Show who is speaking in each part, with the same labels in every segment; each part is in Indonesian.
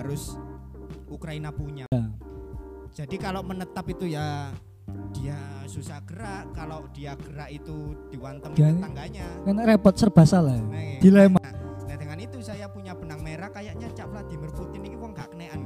Speaker 1: harus Ukraina punya.
Speaker 2: Ya.
Speaker 1: Jadi kalau menetap itu ya dia susah gerak, kalau dia gerak itu diwantem
Speaker 2: Dia-
Speaker 1: tetangganya.
Speaker 2: Kan repot serba salah. ya.
Speaker 1: Nah,
Speaker 2: Dilema.
Speaker 1: Nah, nah, dengan itu saya punya benang merah kayaknya Cak Vladimir Putin ini wong gak kenean.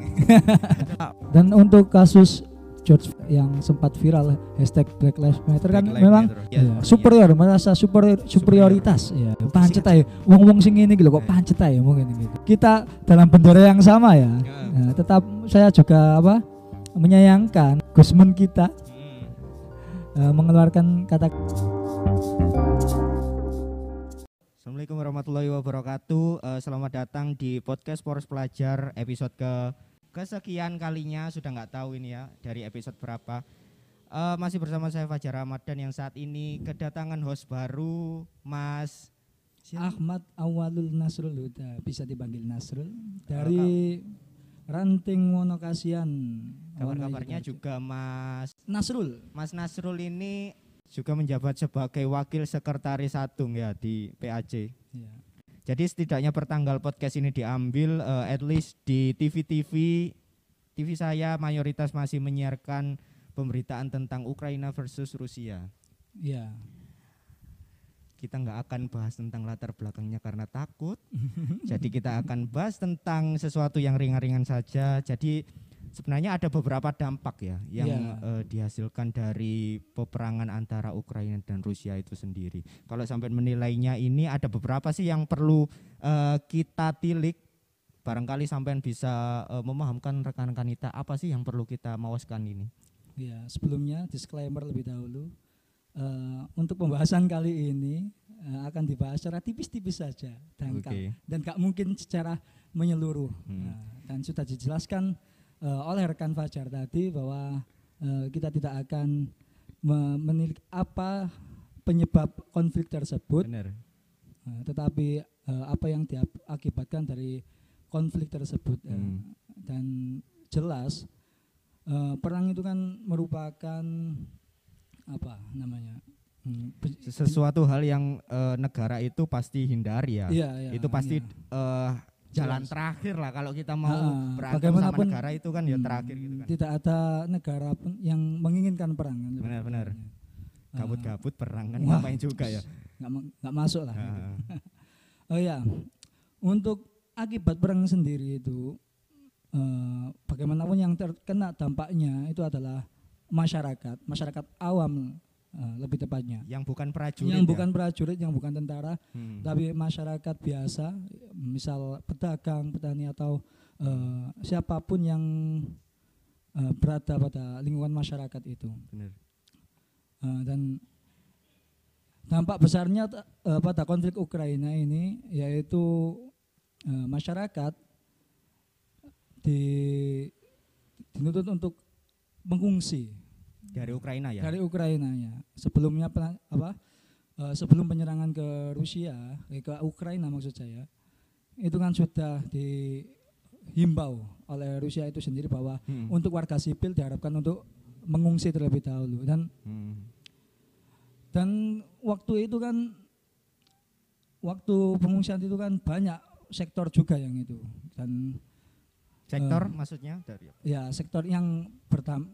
Speaker 2: Dan untuk kasus George yang sempat viral hashtag Black Lives Matter kan
Speaker 1: Black
Speaker 2: memang
Speaker 1: Matter. Ya,
Speaker 2: ya, superior merasa superior superioritas ya pancet aja wong-wong sing ini gitu kok
Speaker 1: Eh.
Speaker 2: pancet aja mungkin gitu kita dalam bendera yang sama ya
Speaker 1: Ya.
Speaker 2: Nah, tetap saya juga apa menyayangkan Gusman kita
Speaker 1: Hmm.
Speaker 2: eh, mengeluarkan kata
Speaker 1: Assalamualaikum warahmatullahi wabarakatuh. Eh, selamat datang di podcast Poros Pelajar episode ke kesekian kalinya sudah nggak tahu ini ya dari episode berapa. Eh, masih bersama saya Fajar Ramadan yang saat ini kedatangan host baru Mas siapa?
Speaker 2: Ahmad Awalul Nasrul Huda bisa dipanggil Nasrul dari ranting Wonokasian
Speaker 1: Kabar-kabarnya juga Mas
Speaker 2: Nasrul
Speaker 1: Mas Nasrul ini juga menjabat sebagai wakil sekretaris Sadung ya di PAC.
Speaker 2: ya.
Speaker 1: Jadi setidaknya pertanggal podcast ini diambil eh, at least di TV-TV TV saya mayoritas masih menyiarkan pemberitaan tentang Ukraina versus Rusia.
Speaker 2: ya
Speaker 1: Kita nggak akan bahas tentang latar belakangnya karena takut. Jadi kita akan bahas tentang sesuatu yang ringan-ringan saja. Jadi sebenarnya ada beberapa dampak ya yang
Speaker 2: Iya.
Speaker 1: eh, dihasilkan dari peperangan antara Ukraina dan Rusia itu sendiri. Kalau sampai menilainya ini ada beberapa sih yang perlu eh, kita tilik. Barangkali sampean bisa eh, memahamkan rekan-rekan kita apa sih yang perlu kita mawaskan ini.
Speaker 2: Ya, sebelumnya disclaimer lebih dahulu. Eh, untuk pembahasan kali ini eh, akan dibahas secara tipis-tipis saja dan
Speaker 1: Oke.
Speaker 2: ka- dan gak mungkin secara menyeluruh.
Speaker 1: Hmm.
Speaker 2: Nah, dan sudah dijelaskan eh, oleh rekan Fajar tadi bahwa eh, kita tidak akan me- menilik apa penyebab konflik tersebut,
Speaker 1: Benar.
Speaker 2: eh, tetapi eh, apa yang diakibatkan dari konflik tersebut.
Speaker 1: Hmm.
Speaker 2: dan jelas eh, perang itu kan merupakan apa namanya hmm,
Speaker 1: Sesuatu hal yang eh, negara itu pasti hindari ya.
Speaker 2: iya, iya,
Speaker 1: itu pasti
Speaker 2: iya.
Speaker 1: eh, jalan
Speaker 2: Jelas.
Speaker 1: terakhir lah kalau kita mau
Speaker 2: Ah,
Speaker 1: berantem sama negara itu kan ya
Speaker 2: Hmm,
Speaker 1: terakhir gitu kan.
Speaker 2: tidak ada negara pun yang menginginkan perang kan
Speaker 1: Benar-benar.
Speaker 2: Ah,
Speaker 1: Gabut-gabut perang kan
Speaker 2: Wah.
Speaker 1: ngapain juga ya.
Speaker 2: nggak ma- nggak masuk lah gitu.
Speaker 1: Ah,
Speaker 2: oh ya untuk akibat perang sendiri itu eh, bagaimanapun yang terkena dampaknya itu adalah masyarakat masyarakat awam eh, lebih tepatnya
Speaker 1: yang bukan prajurit.
Speaker 2: yang
Speaker 1: ya?
Speaker 2: bukan prajurit yang bukan tentara
Speaker 1: Hmm.
Speaker 2: tapi masyarakat biasa misal pedagang petani atau eh, siapa pun yang eh, berada pada lingkungan masyarakat itu
Speaker 1: Benar.
Speaker 2: Eh, dan dampak besarnya eh, pada konflik Ukraina ini yaitu eh, masyarakat di dituntut untuk mengungsi
Speaker 1: Dari Ukraina ya.
Speaker 2: dari Ukrainanya. Sebelumnya pernah- apa? eh, sebelum penyerangan ke Rusia, eh, ke Ukraina maksud saya, itu kan sudah dihimbau oleh Rusia itu sendiri bahwa
Speaker 1: Hmm.
Speaker 2: untuk warga sipil diharapkan untuk mengungsi terlebih dahulu dan
Speaker 1: Hmm.
Speaker 2: dan waktu itu kan waktu pengungsian itu kan banyak sektor juga yang itu dan
Speaker 1: Sektor
Speaker 2: Eh,
Speaker 1: maksudnya dari apa?
Speaker 2: ya sektor yang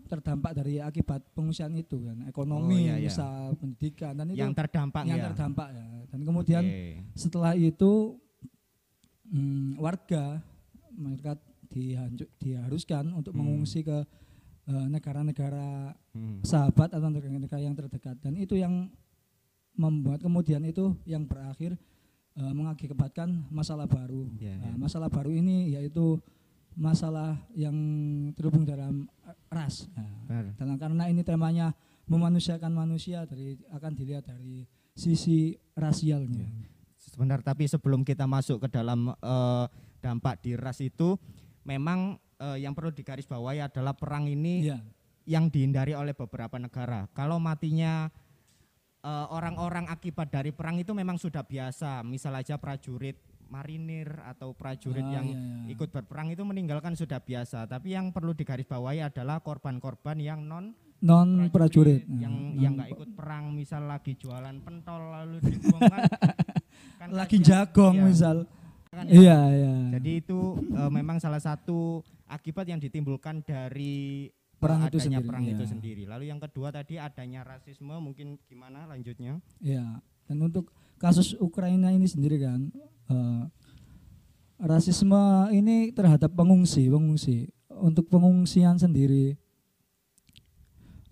Speaker 2: terdampak dari akibat pengungsian itu kan ekonomi
Speaker 1: Oh, iya, iya.
Speaker 2: misal pendidikan dan itu
Speaker 1: yang terdampak
Speaker 2: yang
Speaker 1: ya.
Speaker 2: terdampak ya dan kemudian
Speaker 1: Oke.
Speaker 2: setelah itu mm, warga mereka dihancu- diharuskan untuk
Speaker 1: Hmm.
Speaker 2: mengungsi ke eh, negara-negara
Speaker 1: Hmm.
Speaker 2: sahabat atau negara-negara yang terdekat dan itu yang membuat kemudian itu yang berakhir eh, mengakibatkan masalah baru
Speaker 1: Ya,
Speaker 2: Nah,
Speaker 1: ya.
Speaker 2: masalah baru ini yaitu masalah yang terhubung dalam ras Nah, dan karena ini temanya memanusiakan manusia dari akan dilihat dari sisi rasialnya
Speaker 1: Ya. Sebentar tapi sebelum kita masuk ke dalam eh, dampak di ras itu memang eh, yang perlu digarisbawahi adalah perang ini
Speaker 2: Iya.
Speaker 1: yang dihindari oleh beberapa negara. Kalau matinya eh, orang-orang akibat dari perang itu memang sudah biasa. Misal aja prajurit marinir atau prajurit
Speaker 2: Ah,
Speaker 1: yang
Speaker 2: iya, iya.
Speaker 1: ikut berperang itu meninggalkan sudah biasa. Tapi yang perlu digarisbawahi adalah korban-korban yang non
Speaker 2: non prajurit
Speaker 1: yang
Speaker 2: Nah,
Speaker 1: yang
Speaker 2: non-
Speaker 1: nggak ikut perang, misal lagi jualan pentol lalu dibuang kan, kan
Speaker 2: lagi jagong
Speaker 1: Iya.
Speaker 2: misal
Speaker 1: kan ya.
Speaker 2: Iya, iya.
Speaker 1: Jadi itu eh, memang salah satu akibat yang ditimbulkan dari eh,
Speaker 2: Perang itu sendiri,
Speaker 1: perang itu
Speaker 2: iya.
Speaker 1: sendiri. Lalu yang kedua tadi adanya rasisme mungkin gimana lanjutnya?
Speaker 2: Iya. Dan untuk kasus Ukraina ini sendiri kan eh, rasisme ini terhadap pengungsi, pengungsi. Untuk pengungsian sendiri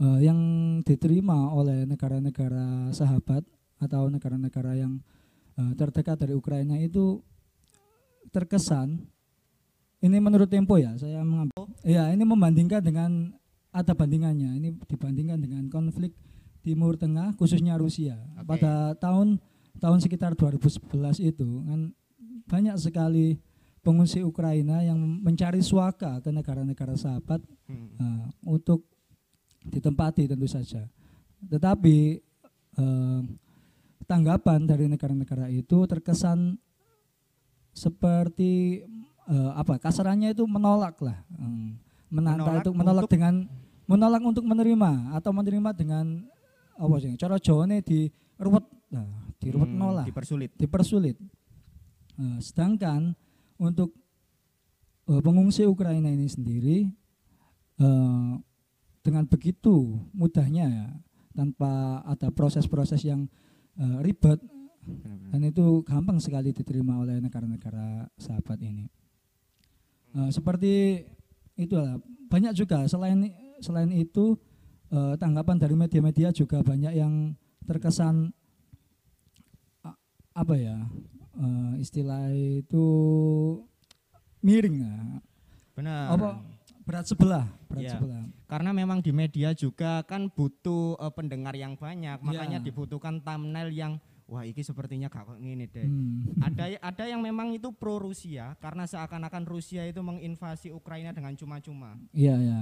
Speaker 2: eh, yang diterima oleh negara-negara sahabat atau negara-negara yang eh, terdekat dari Ukraina itu terkesan ini menurut Tempo ya, saya mengambil ya ini membandingkan dengan ada bandingannya. Ini dibandingkan dengan konflik Timur Tengah khususnya Rusia.
Speaker 1: Oke.
Speaker 2: Pada tahun tahun sekitar 2011 itu kan banyak sekali pengungsi Ukraina yang mencari suaka ke negara-negara sahabat
Speaker 1: Hmm.
Speaker 2: eh, untuk ditempati tentu saja. Tetapi eh, tanggapan dari negara-negara itu terkesan seperti eh, apa kasarannya itu menolak lah, menantang
Speaker 1: Menolak
Speaker 2: itu menolak
Speaker 1: untuk-
Speaker 2: dengan menolak untuk menerima atau menerima dengan apa sih? Cara Jawane di ruwet, nah, diruwet
Speaker 1: Hmm,
Speaker 2: nolak
Speaker 1: dipersulit.
Speaker 2: dipersulit. Eh, sedangkan untuk eh, pengungsi Ukraina ini sendiri eh, dengan begitu mudahnya ya, tanpa ada proses-proses yang eh, ribet
Speaker 1: Benar-benar.
Speaker 2: dan itu gampang sekali diterima oleh negara-negara sahabat ini. Eh, seperti itulah banyak juga selain selain itu eh, tanggapan dari media-media juga banyak yang terkesan apa ya eh, istilah itu miring ya.
Speaker 1: Benar.
Speaker 2: apa berat sebelah berat
Speaker 1: Iya.
Speaker 2: sebelah
Speaker 1: Karena memang di media juga kan butuh eh, pendengar yang banyak,
Speaker 2: Iya.
Speaker 1: makanya dibutuhkan thumbnail yang wah iki sepertinya gak kok ngene deh.
Speaker 2: Hmm.
Speaker 1: ada ada yang memang itu pro Rusia karena seakan-akan Rusia itu menginvasi Ukraina dengan cuma-cuma.
Speaker 2: iya ya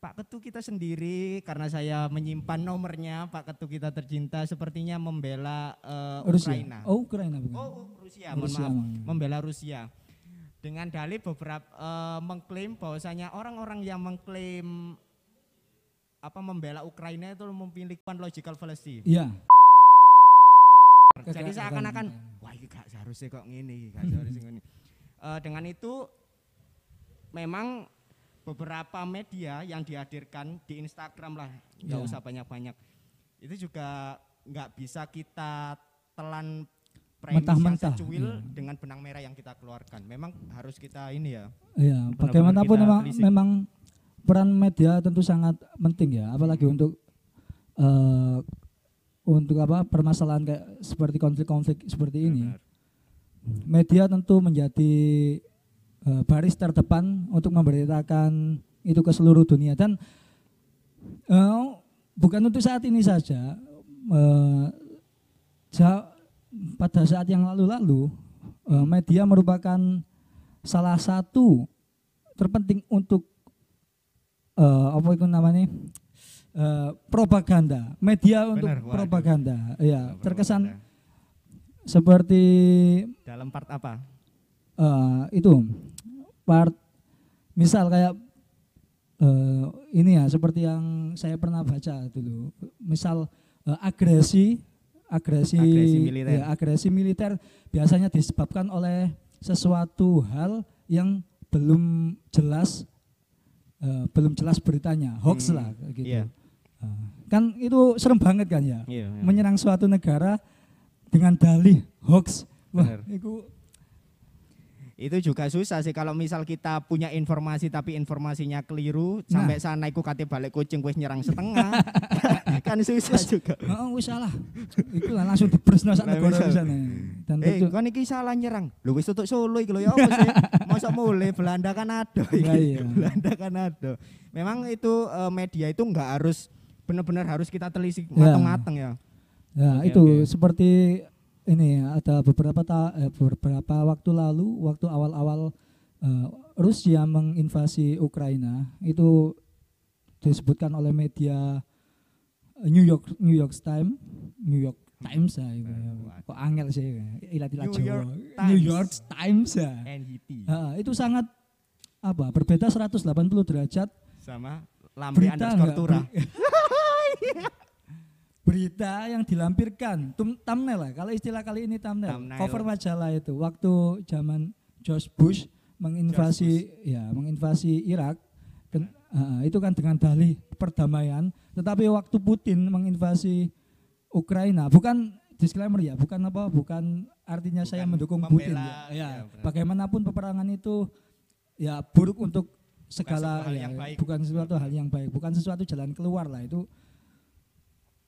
Speaker 1: Pak Ketu kita sendiri karena saya menyimpan nomornya Pak Ketu kita tercinta sepertinya membela eh,
Speaker 2: Rusia
Speaker 1: Ukraina.
Speaker 2: oh Ukraina bukan
Speaker 1: Oh, Rusia, mohon
Speaker 2: Rusia,
Speaker 1: maaf. Membela Rusia. Dengan dalih beberapa eh, mengklaim bahwasanya orang-orang yang mengklaim apa membela Ukraina itu memiliki logical fallacy.
Speaker 2: iya
Speaker 1: Jadi seakan-akan wah ini gak seharusnya kok ngene, iki, gak seharusnya ngene. Eh, dengan itu memang beberapa media yang dihadirkan di Instagram lah, nggak
Speaker 2: Ya.
Speaker 1: usah banyak-banyak. Itu juga nggak bisa kita telan premis
Speaker 2: Mentah-mentah,
Speaker 1: secuil
Speaker 2: iya.
Speaker 1: dengan benang merah yang kita keluarkan. Memang harus kita ini ya.
Speaker 2: Iya, bagaimanapun memang,
Speaker 1: telisik.
Speaker 2: memang peran media tentu sangat penting ya, apalagi untuk eh, untuk apa permasalahan kayak seperti konflik-konflik seperti ini.
Speaker 1: Benar.
Speaker 2: Media tentu menjadi eh, baris terdepan untuk memberitakan itu ke seluruh dunia dan eh, bukan untuk saat ini saja. ja- pada saat yang lalu-lalu eh, media merupakan salah satu terpenting untuk eh, apa itu namanya eh, propaganda media untuk
Speaker 1: Benar, waduh.
Speaker 2: propaganda ya terkesan seperti
Speaker 1: dalam part apa?
Speaker 2: Eh, itu part misal kayak eh, ini ya seperti yang saya pernah baca dulu misal eh, agresi agresi
Speaker 1: Agresi militer.
Speaker 2: ya, agresi militer biasanya disebabkan oleh sesuatu hal yang belum jelas eh, belum jelas beritanya hoax
Speaker 1: Hmm,
Speaker 2: lah gitu
Speaker 1: iya.
Speaker 2: Eh, kan itu serem banget kan ya
Speaker 1: Iya.
Speaker 2: menyerang suatu negara dengan dalih hoax wah
Speaker 1: Bener.
Speaker 2: itu
Speaker 1: itu juga susah sih kalau misal kita punya informasi tapi informasinya keliru
Speaker 2: Nah.
Speaker 1: sampai sana iku kate balik kucing wis nyerang setengah kan susah juga
Speaker 2: Oh, wis salah. Iku lah langsung dibresno sak negara pisan. Dan
Speaker 1: eh kan iki salah nyerang lu wis tutuk Solo iki lho ya apa sih masa mulai Belanda kan ada iki.
Speaker 2: Lah, iya.
Speaker 1: Belanda kan ada memang itu eh, media itu enggak harus benar-benar harus kita telisik
Speaker 2: Ya.
Speaker 1: matang-matang ya
Speaker 2: ya
Speaker 1: Oke,
Speaker 2: itu
Speaker 1: oke.
Speaker 2: seperti ini ada beberapa ta, eh, beberapa waktu lalu waktu awal-awal eh, Rusia menginvasi Ukraina itu disebutkan oleh media New York New York Times New York Times ya, itu.
Speaker 1: Waduh.
Speaker 2: kok angel sih ilat-ilat
Speaker 1: New
Speaker 2: Jawa.
Speaker 1: York
Speaker 2: New
Speaker 1: Times.
Speaker 2: York Times ya.
Speaker 1: NYT
Speaker 2: itu sangat apa berbeda 180 derajat
Speaker 1: sama Lamri underscore
Speaker 2: enggak,
Speaker 1: Tura
Speaker 2: beri- berita yang dilampirkan thumbnail lah kalau istilah kali ini thumbnail,
Speaker 1: Thumbnail.
Speaker 2: cover majalah itu waktu zaman George Bush menginvasi ya menginvasi Irak ken- ah, itu kan dengan dalih perdamaian tetapi waktu Putin menginvasi Ukraina bukan disclaimer ya bukan apa bukan artinya saya
Speaker 1: Bukan
Speaker 2: mendukung
Speaker 1: membela,
Speaker 2: Putin ya, ya
Speaker 1: ya, benar.
Speaker 2: bagaimanapun peperangan itu ya buruk untuk segala
Speaker 1: sesuatu hal
Speaker 2: ya,
Speaker 1: yang baik.
Speaker 2: bukan sesuatu hal yang baik bukan sesuatu jalan keluar lah itu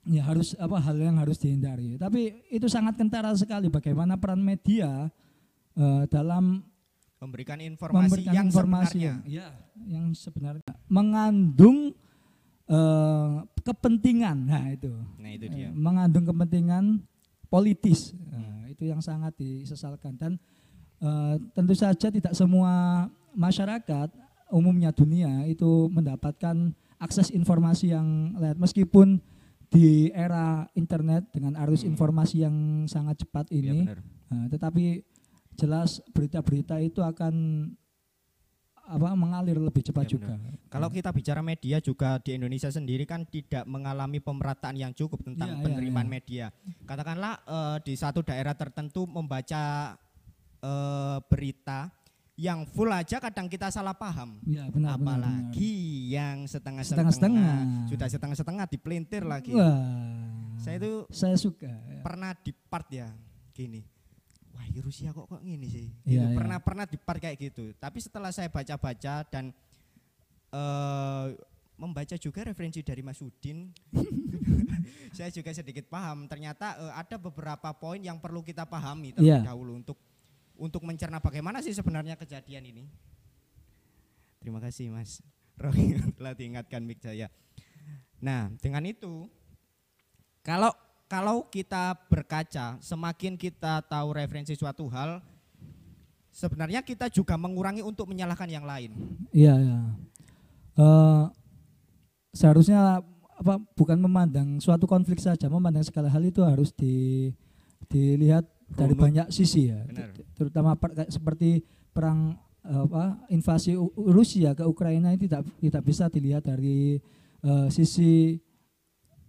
Speaker 2: ya harus apa hal yang harus dihindari. Tapi itu sangat kentara sekali bagaimana peran media eh, dalam
Speaker 1: memberikan informasi
Speaker 2: memberikan
Speaker 1: yang
Speaker 2: informasi
Speaker 1: sebenarnya.
Speaker 2: yang, ya, yang sebenarnya. Mengandung eh, kepentingan. Nah itu.
Speaker 1: Nah, itu
Speaker 2: Eh,
Speaker 1: dia.
Speaker 2: mengandung kepentingan politis. Nah, itu yang sangat disesalkan. Dan eh, tentu saja tidak semua masyarakat umumnya dunia itu mendapatkan akses informasi yang layak. Meskipun di era internet dengan arus
Speaker 1: Hmm.
Speaker 2: informasi yang sangat cepat
Speaker 1: Iya,
Speaker 2: ini
Speaker 1: benar.
Speaker 2: Nah, tetapi jelas berita-berita itu akan apa mengalir lebih cepat
Speaker 1: Ya,
Speaker 2: juga.
Speaker 1: Kalau kita bicara media juga di Indonesia sendiri kan tidak mengalami pemerataan yang cukup tentang
Speaker 2: iya,
Speaker 1: penerimaan
Speaker 2: iya.
Speaker 1: media. Katakanlah eh, di satu daerah tertentu membaca eh, berita yang full aja kadang kita salah paham.
Speaker 2: Ya, benar, benar,
Speaker 1: Apalagi yang setengah-setengah
Speaker 2: Setengah-setengah.
Speaker 1: sudah setengah-setengah dipelintir lagi.
Speaker 2: benar. Wah.
Speaker 1: Saya itu
Speaker 2: saya suka. ya.
Speaker 1: pernah di part ya gini. Wah, ini Rusia kok kok gini sih?
Speaker 2: Iya,
Speaker 1: Gitu.
Speaker 2: iya.
Speaker 1: Pernah pernah di part kayak gitu. Tapi setelah saya baca-baca dan eh membaca juga referensi dari Mas Udin, saya juga sedikit paham. Ternyata eh, ada beberapa poin yang perlu kita pahami terlebih
Speaker 2: Iya.
Speaker 1: dahulu untuk untuk mencerna bagaimana sih sebenarnya kejadian ini. Terima kasih Mas Roy telah diingatkan Mik Jaya. Nah, dengan itu kalau kalau kita berkaca, semakin kita tahu referensi suatu hal, sebenarnya kita juga mengurangi untuk menyalahkan yang lain.
Speaker 2: Iya, ya. Eh, seharusnya apa bukan memandang suatu konflik saja, memandang segala hal itu harus di dilihat dari banyak sisi ya.
Speaker 1: Benar.
Speaker 2: Ter- Terutama per- seperti perang eh, apa invasi Rusia ke Ukraina ini tidak tidak bisa dilihat dari eh, sisi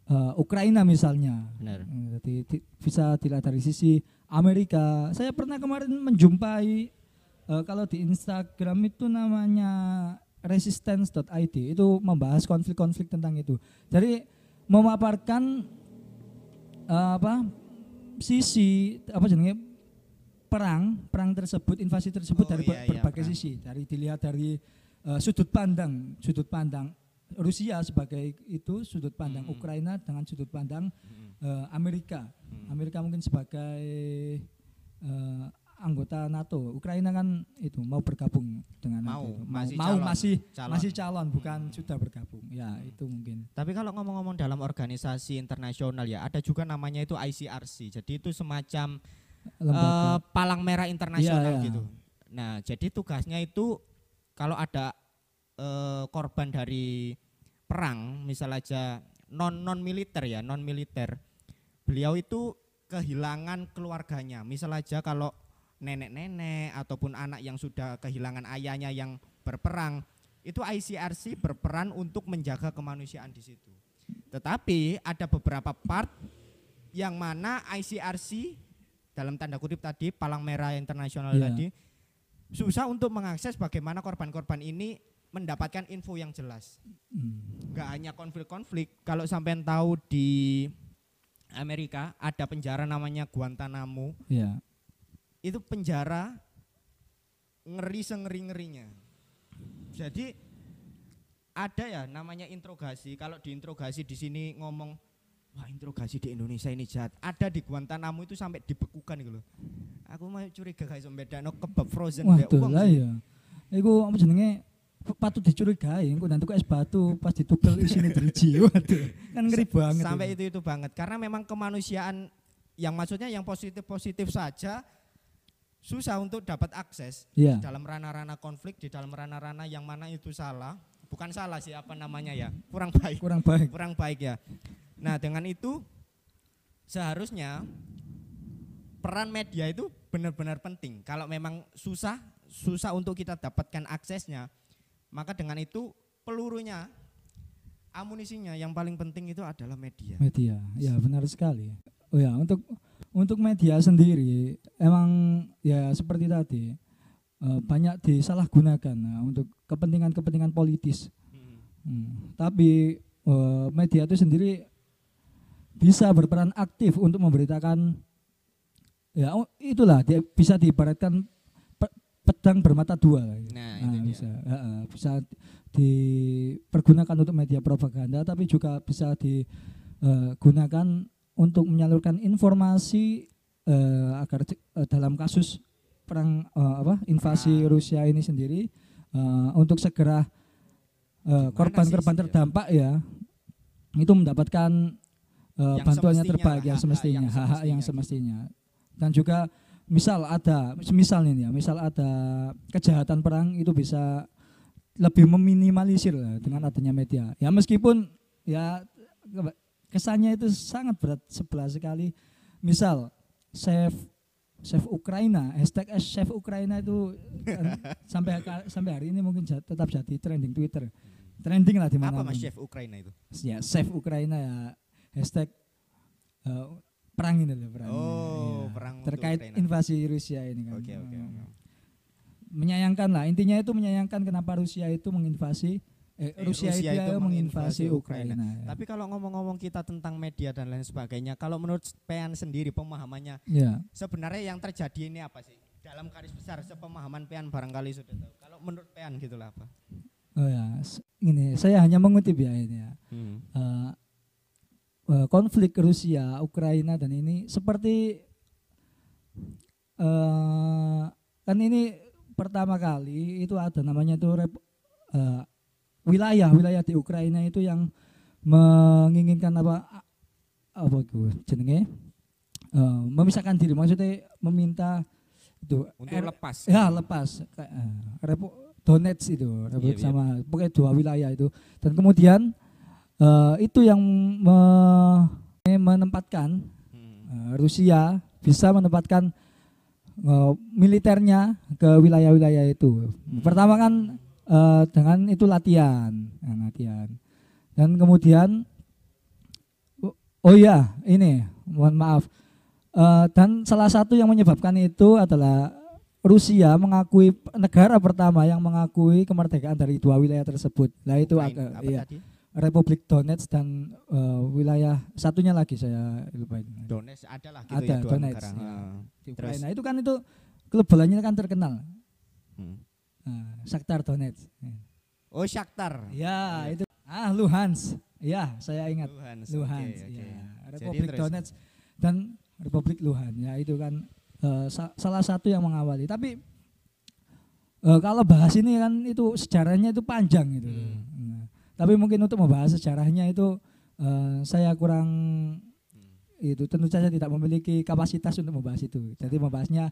Speaker 2: eh, Ukraina misalnya.
Speaker 1: Benar.
Speaker 2: Eh, Jadi ti- bisa dilihat dari sisi Amerika. Saya pernah kemarin menjumpai eh, kalau di Instagram itu namanya resistance.id itu membahas konflik-konflik tentang itu. Jadi memaparkan eh, apa sisi apa jenenge perang perang tersebut invasi tersebut
Speaker 1: Oh,
Speaker 2: dari
Speaker 1: iya, iya,
Speaker 2: berbagai
Speaker 1: perang.
Speaker 2: sisi dari dilihat dari eh, sudut pandang sudut pandang Rusia sebagai itu sudut pandang
Speaker 1: Hmm.
Speaker 2: Ukraina dengan sudut pandang
Speaker 1: Hmm.
Speaker 2: eh, Amerika
Speaker 1: Hmm.
Speaker 2: Amerika mungkin sebagai eh, anggota NATO Ukraina kan itu mau bergabung dengan
Speaker 1: Mau,
Speaker 2: NATO itu.
Speaker 1: masih
Speaker 2: mau
Speaker 1: calon,
Speaker 2: masih
Speaker 1: calon.
Speaker 2: masih calon bukan sudah bergabung ya itu mungkin
Speaker 1: Tapi kalau ngomong-ngomong dalam organisasi internasional ya, ada juga namanya itu ICRC. Jadi itu semacam eh, palang merah internasional
Speaker 2: Iya, iya.
Speaker 1: gitu. Nah, jadi tugasnya itu kalau ada eh, korban dari perang, misal aja non non militer ya, non militer. Beliau itu kehilangan keluarganya. Misal aja kalau nenek-nenek ataupun anak yang sudah kehilangan ayahnya yang berperang, itu ICRC berperan untuk menjaga kemanusiaan di situ. Tetapi ada beberapa part yang mana ICRC dalam tanda kutip tadi palang merah internasional
Speaker 2: Iya.
Speaker 1: tadi susah untuk mengakses bagaimana korban-korban ini mendapatkan info yang jelas.
Speaker 2: Hmm.
Speaker 1: Gak hanya konflik-konflik, kalau sampai tahu di Amerika ada penjara namanya Guantanamo,
Speaker 2: ya
Speaker 1: itu penjara ngeri sengeri-ngerinya. Jadi ada ya namanya interogasi. Kalau diinterogasi di sini ngomong wah interogasi di Indonesia ini jahat. Ada di Guantanamo itu sampai dibekukan gitu loh. Aku mau curiga guys bedano kebab frozen
Speaker 2: wah tuh
Speaker 1: uang
Speaker 2: lah ya iku apa jenenge patut dicurigai engko nanti kok es batu pas ditugel isine driji waduh kan ngeri banget
Speaker 1: Sampai itu itu banget karena memang kemanusiaan yang maksudnya yang positif-positif saja susah untuk dapat akses
Speaker 2: ya
Speaker 1: dalam ranah-ranah konflik di dalam ranah-ranah yang mana itu salah. Bukan salah sih apa namanya ya? Kurang baik.
Speaker 2: Kurang baik.
Speaker 1: Kurang baik ya. Nah dengan itu seharusnya peran media itu benar-benar penting. Kalau memang susah susah untuk kita dapatkan aksesnya maka dengan itu pelurunya amunisinya yang paling penting itu adalah media.
Speaker 2: Media, ya benar sekali. Oh ya, untuk untuk media sendiri emang ya seperti tadi eh, banyak disalahgunakan nah, untuk kepentingan-kepentingan politis.
Speaker 1: Hmm.
Speaker 2: Hmm, Tapi eh, media itu sendiri bisa berperan aktif untuk memberitakan ya oh, itulah dia bisa diibaratkan pe- pedang bermata dua gitu.
Speaker 1: Nah,
Speaker 2: Nah, bisa ya, eh, bisa dipergunakan untuk media propaganda tapi juga bisa digunakan untuk menyalurkan informasi eh, agar eh, dalam kasus perang eh, apa invasi
Speaker 1: Perang.
Speaker 2: Rusia ini sendiri eh, untuk segera korban-korban
Speaker 1: sih,
Speaker 2: terdampak ya itu mendapatkan
Speaker 1: Yang
Speaker 2: bantuannya terbaik yang semestinya
Speaker 1: yang
Speaker 2: hak-hak yang
Speaker 1: semestinya
Speaker 2: semestinya. Dan juga misal ada misal ini ya misal ada kejahatan perang itu bisa lebih meminimalisir dengan adanya media. Ya meskipun ya kesannya itu sangat berat sebelah sekali misal save save Ukraina hashtag save Ukraina itu kan sampai sampai hari ini mungkin ja- tetap jadi trending Twitter trending lah di mana
Speaker 1: Apa Mas Chef Ukraina itu?
Speaker 2: ya save Ukraina ya hashtag eh, perang ini loh perang.
Speaker 1: Oh,
Speaker 2: Iya.
Speaker 1: perang
Speaker 2: terkait
Speaker 1: Ukraina.
Speaker 2: invasi Rusia ini kan
Speaker 1: Oke, oke, oke.
Speaker 2: menyayangkan lah intinya itu menyayangkan kenapa Rusia itu menginvasi eh,
Speaker 1: Eh,
Speaker 2: Rusia,
Speaker 1: Rusia
Speaker 2: itu,
Speaker 1: itu
Speaker 2: menginvasi Ukraina,
Speaker 1: Ukraina.
Speaker 2: ya.
Speaker 1: Tapi kalau ngomong-ngomong kita tentang media dan lain sebagainya, kalau menurut Pean sendiri pemahamannya
Speaker 2: ya
Speaker 1: sebenarnya yang terjadi ini apa sih? Dalam garis besar sepemahaman Pean barangkali sudah tahu. Kalau menurut Pean gitulah apa?
Speaker 2: oh ya ini saya hanya mengutip ya ini ya Eh, eh, konflik Rusia Ukraina dan ini seperti eh kan ini pertama kali itu ada namanya itu rep- eh, wilayah wilayah di Ukraina itu yang menginginkan apa apa itu jenenge Eh, memisahkan diri maksudnya meminta itu
Speaker 1: Untuk
Speaker 2: R-
Speaker 1: lepas.
Speaker 2: ya lepas eh, Repu- Donetsk itu
Speaker 1: Iya, iya.
Speaker 2: sama pokoknya dua wilayah itu dan kemudian eh, itu yang me- menempatkan
Speaker 1: Hmm.
Speaker 2: eh, Rusia bisa menempatkan eh, militernya ke wilayah-wilayah itu
Speaker 1: Hmm.
Speaker 2: pertama kan eh, dengan itu latihan nah, latihan dan kemudian oh, ya ini mohon maaf Eh, dan salah satu yang menyebabkan itu adalah Rusia mengakui negara pertama yang mengakui kemerdekaan dari dua wilayah tersebut. Nah itu
Speaker 1: Ukraina.
Speaker 2: agak iya,
Speaker 1: tadi?
Speaker 2: Republik Donetsk dan eh, wilayah satunya lagi saya lupa.
Speaker 1: Donetsk adalah gitu
Speaker 2: Ada,
Speaker 1: ya dua
Speaker 2: Donetsk,
Speaker 1: negara.
Speaker 2: ya.
Speaker 1: Ah. Terus?
Speaker 2: Ukraina itu kan itu klub bolanya kan terkenal.
Speaker 1: Hmm.
Speaker 2: Nah, Shakhtar Donetsk.
Speaker 1: Oh Shakhtar.
Speaker 2: Ya,
Speaker 1: Iya.
Speaker 2: itu ah Luhansk. Ya, saya ingat
Speaker 1: Luhansk.
Speaker 2: Luhansk.
Speaker 1: oke.
Speaker 2: ya.
Speaker 1: Jadi
Speaker 2: Republik
Speaker 1: terus?
Speaker 2: Donetsk dan Republik Luhansk. Ya, itu kan eh, sa- salah satu yang mengawali. Tapi eh, kalau bahas ini kan itu sejarahnya itu panjang gitu.
Speaker 1: Hmm.
Speaker 2: Nah, tapi mungkin untuk membahas sejarahnya itu eh, saya kurang
Speaker 1: Hmm.
Speaker 2: itu tentu saja tidak memiliki kapasitas untuk membahas itu. Jadi membahasnya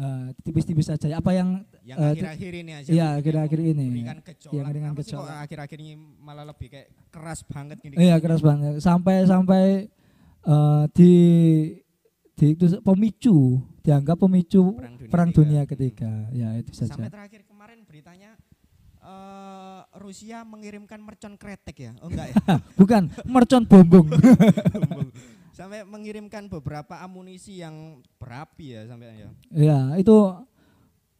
Speaker 2: eh, tipis-tipis saja. Apa yang
Speaker 1: Yang
Speaker 2: Eh,
Speaker 1: akhir-akhir ini aja.
Speaker 2: iya, akhir-akhir ini. Yang
Speaker 1: sih kok
Speaker 2: gejolak.
Speaker 1: akhir-akhir ini malah lebih kayak keras banget gini.
Speaker 2: Iya keras banget. Sampai sampai eh, di di itu pemicu dianggap pemicu
Speaker 1: Perang dunia
Speaker 2: perang
Speaker 1: ketiga.
Speaker 2: dunia ketiga. Ya itu
Speaker 1: Sampai
Speaker 2: saja.
Speaker 1: terakhir kemarin beritanya eh Rusia mengirimkan mercon kretek ya. Oh enggak ya.
Speaker 2: Bukan mercon bombong.
Speaker 1: sampai mengirimkan beberapa amunisi yang berapi ya sampai ya.
Speaker 2: ya itu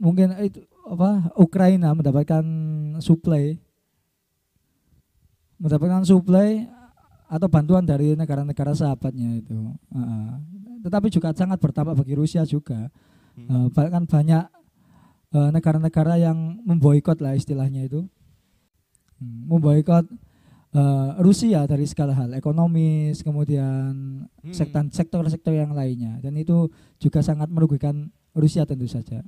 Speaker 2: mungkin itu apa Ukraina mendapatkan suplai mendapatkan suplai atau bantuan dari negara-negara sahabatnya itu. Heeh. tetapi juga sangat berdampak bagi Rusia juga.
Speaker 1: Hmm.
Speaker 2: Eh, bahkan banyak eh, negara-negara yang memboikot lah istilahnya itu, Hmm, memboikot eh, Rusia dari segala hal, ekonomis, kemudian
Speaker 1: Hmm.
Speaker 2: sektor sektor-sektor yang lainnya, dan itu juga sangat merugikan Rusia tentu saja.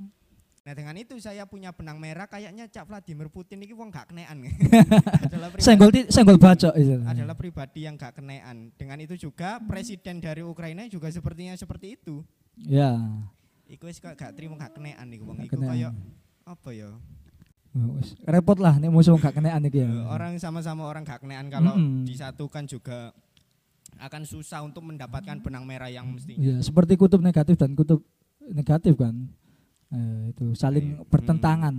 Speaker 1: Nah dengan itu saya punya benang merah kayaknya Cak Vladimir Putin ini wong gak kenean. adalah pribadi,
Speaker 2: Senggol senggol bacok itu.
Speaker 1: adalah pribadi yang gak kenean. Dengan itu juga presiden dari Ukraina juga sepertinya seperti itu.
Speaker 2: Ya.
Speaker 1: Iku wis gak terima gak kenean iku wong. Iku kayak apa ya?
Speaker 2: Wis. repot lah nih musuh gak kenean iki ya.
Speaker 1: Orang sama-sama orang gak kenean kalau
Speaker 2: Mm-mm.
Speaker 1: disatukan juga akan susah untuk mendapatkan benang merah yang mestinya.
Speaker 2: Ya, seperti kutub negatif dan kutub negatif kan. Eh, itu saling
Speaker 1: Iya.
Speaker 2: bertentangan.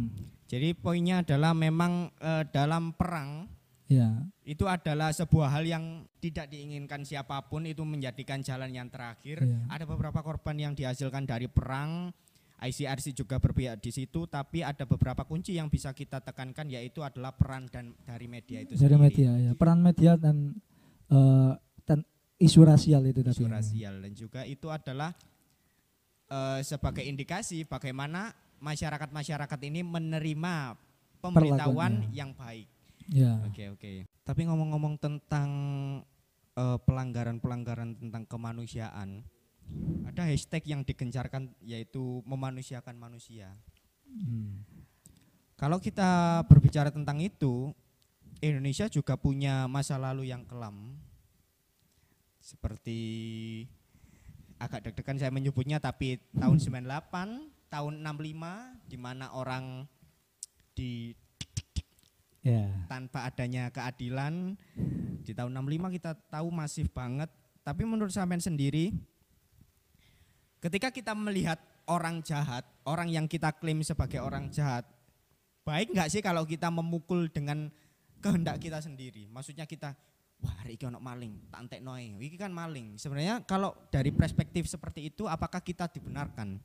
Speaker 1: Jadi poinnya adalah memang eh, dalam perang
Speaker 2: Ya.
Speaker 1: Itu adalah sebuah hal yang tidak diinginkan siapa pun itu menjadikan jalan yang terakhir.
Speaker 2: Iya.
Speaker 1: Ada beberapa korban yang dihasilkan dari perang. ICRC juga berpihak di situ, tapi ada beberapa kunci yang bisa kita tekankan yaitu adalah peran dan dari media itu
Speaker 2: Dari
Speaker 1: sendiri.
Speaker 2: media ya. Peran media dan dan isu rasial itu tadi.
Speaker 1: isu rasial dan juga itu adalah eh, sebagai indikasi bagaimana masyarakat-masyarakat ini menerima pemberitahuan yang baik.
Speaker 2: Ya.
Speaker 1: Oke oke. Tapi ngomong-ngomong tentang eh, pelanggaran-pelanggaran tentang kemanusiaan, ada hashtag yang digencarkan yaitu memanusiakan manusia.
Speaker 2: Hmm.
Speaker 1: Kalau kita berbicara tentang itu, Indonesia juga punya masa lalu yang kelam. Seperti agak deg-degan saya menyebutnya tapi tahun 98, tahun 65 di mana orang di
Speaker 2: Ya.
Speaker 1: tanpa adanya keadilan di tahun 65 kita tahu masif banget tapi menurut sampean sendiri ketika kita melihat orang jahat orang yang kita klaim sebagai orang jahat baik nggak sih kalau kita memukul dengan kehendak kita sendiri? Maksudnya kita wah hari ini maling tak entek noe ini kan maling. Sebenarnya kalau dari perspektif seperti itu apakah kita dibenarkan?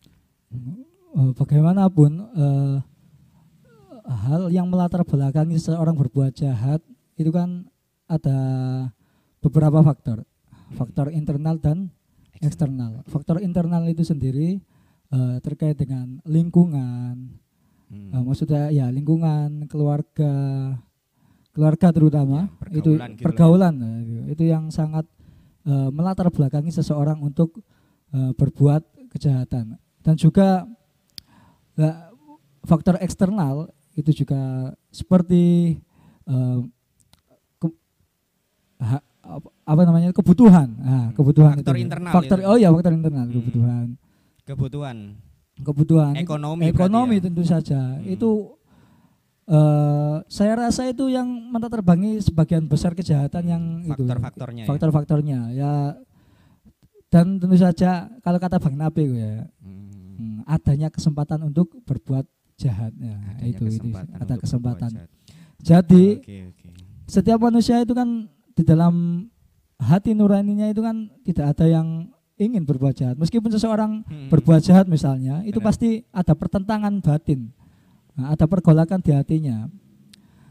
Speaker 2: Eh, bagaimanapun eh, hal yang melatar belakangi seseorang berbuat jahat itu kan ada beberapa faktor, faktor internal dan eksternal. Faktor internal itu sendiri eh, terkait dengan lingkungan,
Speaker 1: Hmm.
Speaker 2: eh, maksudnya ya lingkungan, keluarga, keluarga terutama
Speaker 1: Ya,
Speaker 2: itu
Speaker 1: pergaulan gitu lah ya.
Speaker 2: pergaulan eh, itu- yang sangat eh, melatar belakangi seseorang untuk eh, berbuat kejahatan dan juga eh, faktor eksternal itu juga seperti ke- ha- apa- namanya kebutuhan nah, kebutuhan.
Speaker 1: Faktor
Speaker 2: itu.
Speaker 1: internal
Speaker 2: faktor
Speaker 1: itu.
Speaker 2: oh ya faktor internal
Speaker 1: Hmm.
Speaker 2: kebutuhan
Speaker 1: kebutuhan
Speaker 2: kebutuhan itu-
Speaker 1: Ekonomi
Speaker 2: ekonomi
Speaker 1: ya?
Speaker 2: tentu saja
Speaker 1: Hmm.
Speaker 2: itu eh saya rasa itu yang meneterbangi sebagian besar kejahatan yang itu
Speaker 1: faktor-faktornya ya.
Speaker 2: faktor-faktornya ya dan tentu saja kalau kata Bang Nabi ya
Speaker 1: Hmm.
Speaker 2: hmm, adanya kesempatan untuk berbuat jahat ya
Speaker 1: Adanya
Speaker 2: itu itu
Speaker 1: kesempatan
Speaker 2: ada
Speaker 1: untuk
Speaker 2: kesempatan jadi
Speaker 1: Oke, oke.
Speaker 2: setiap manusia itu kan di dalam hati nuraninya itu kan tidak ada yang ingin berbuat jahat meskipun seseorang
Speaker 1: Hmm.
Speaker 2: berbuat jahat misalnya itu
Speaker 1: Benar.
Speaker 2: pasti ada pertentangan batin Nah, ada pergolakan di hatinya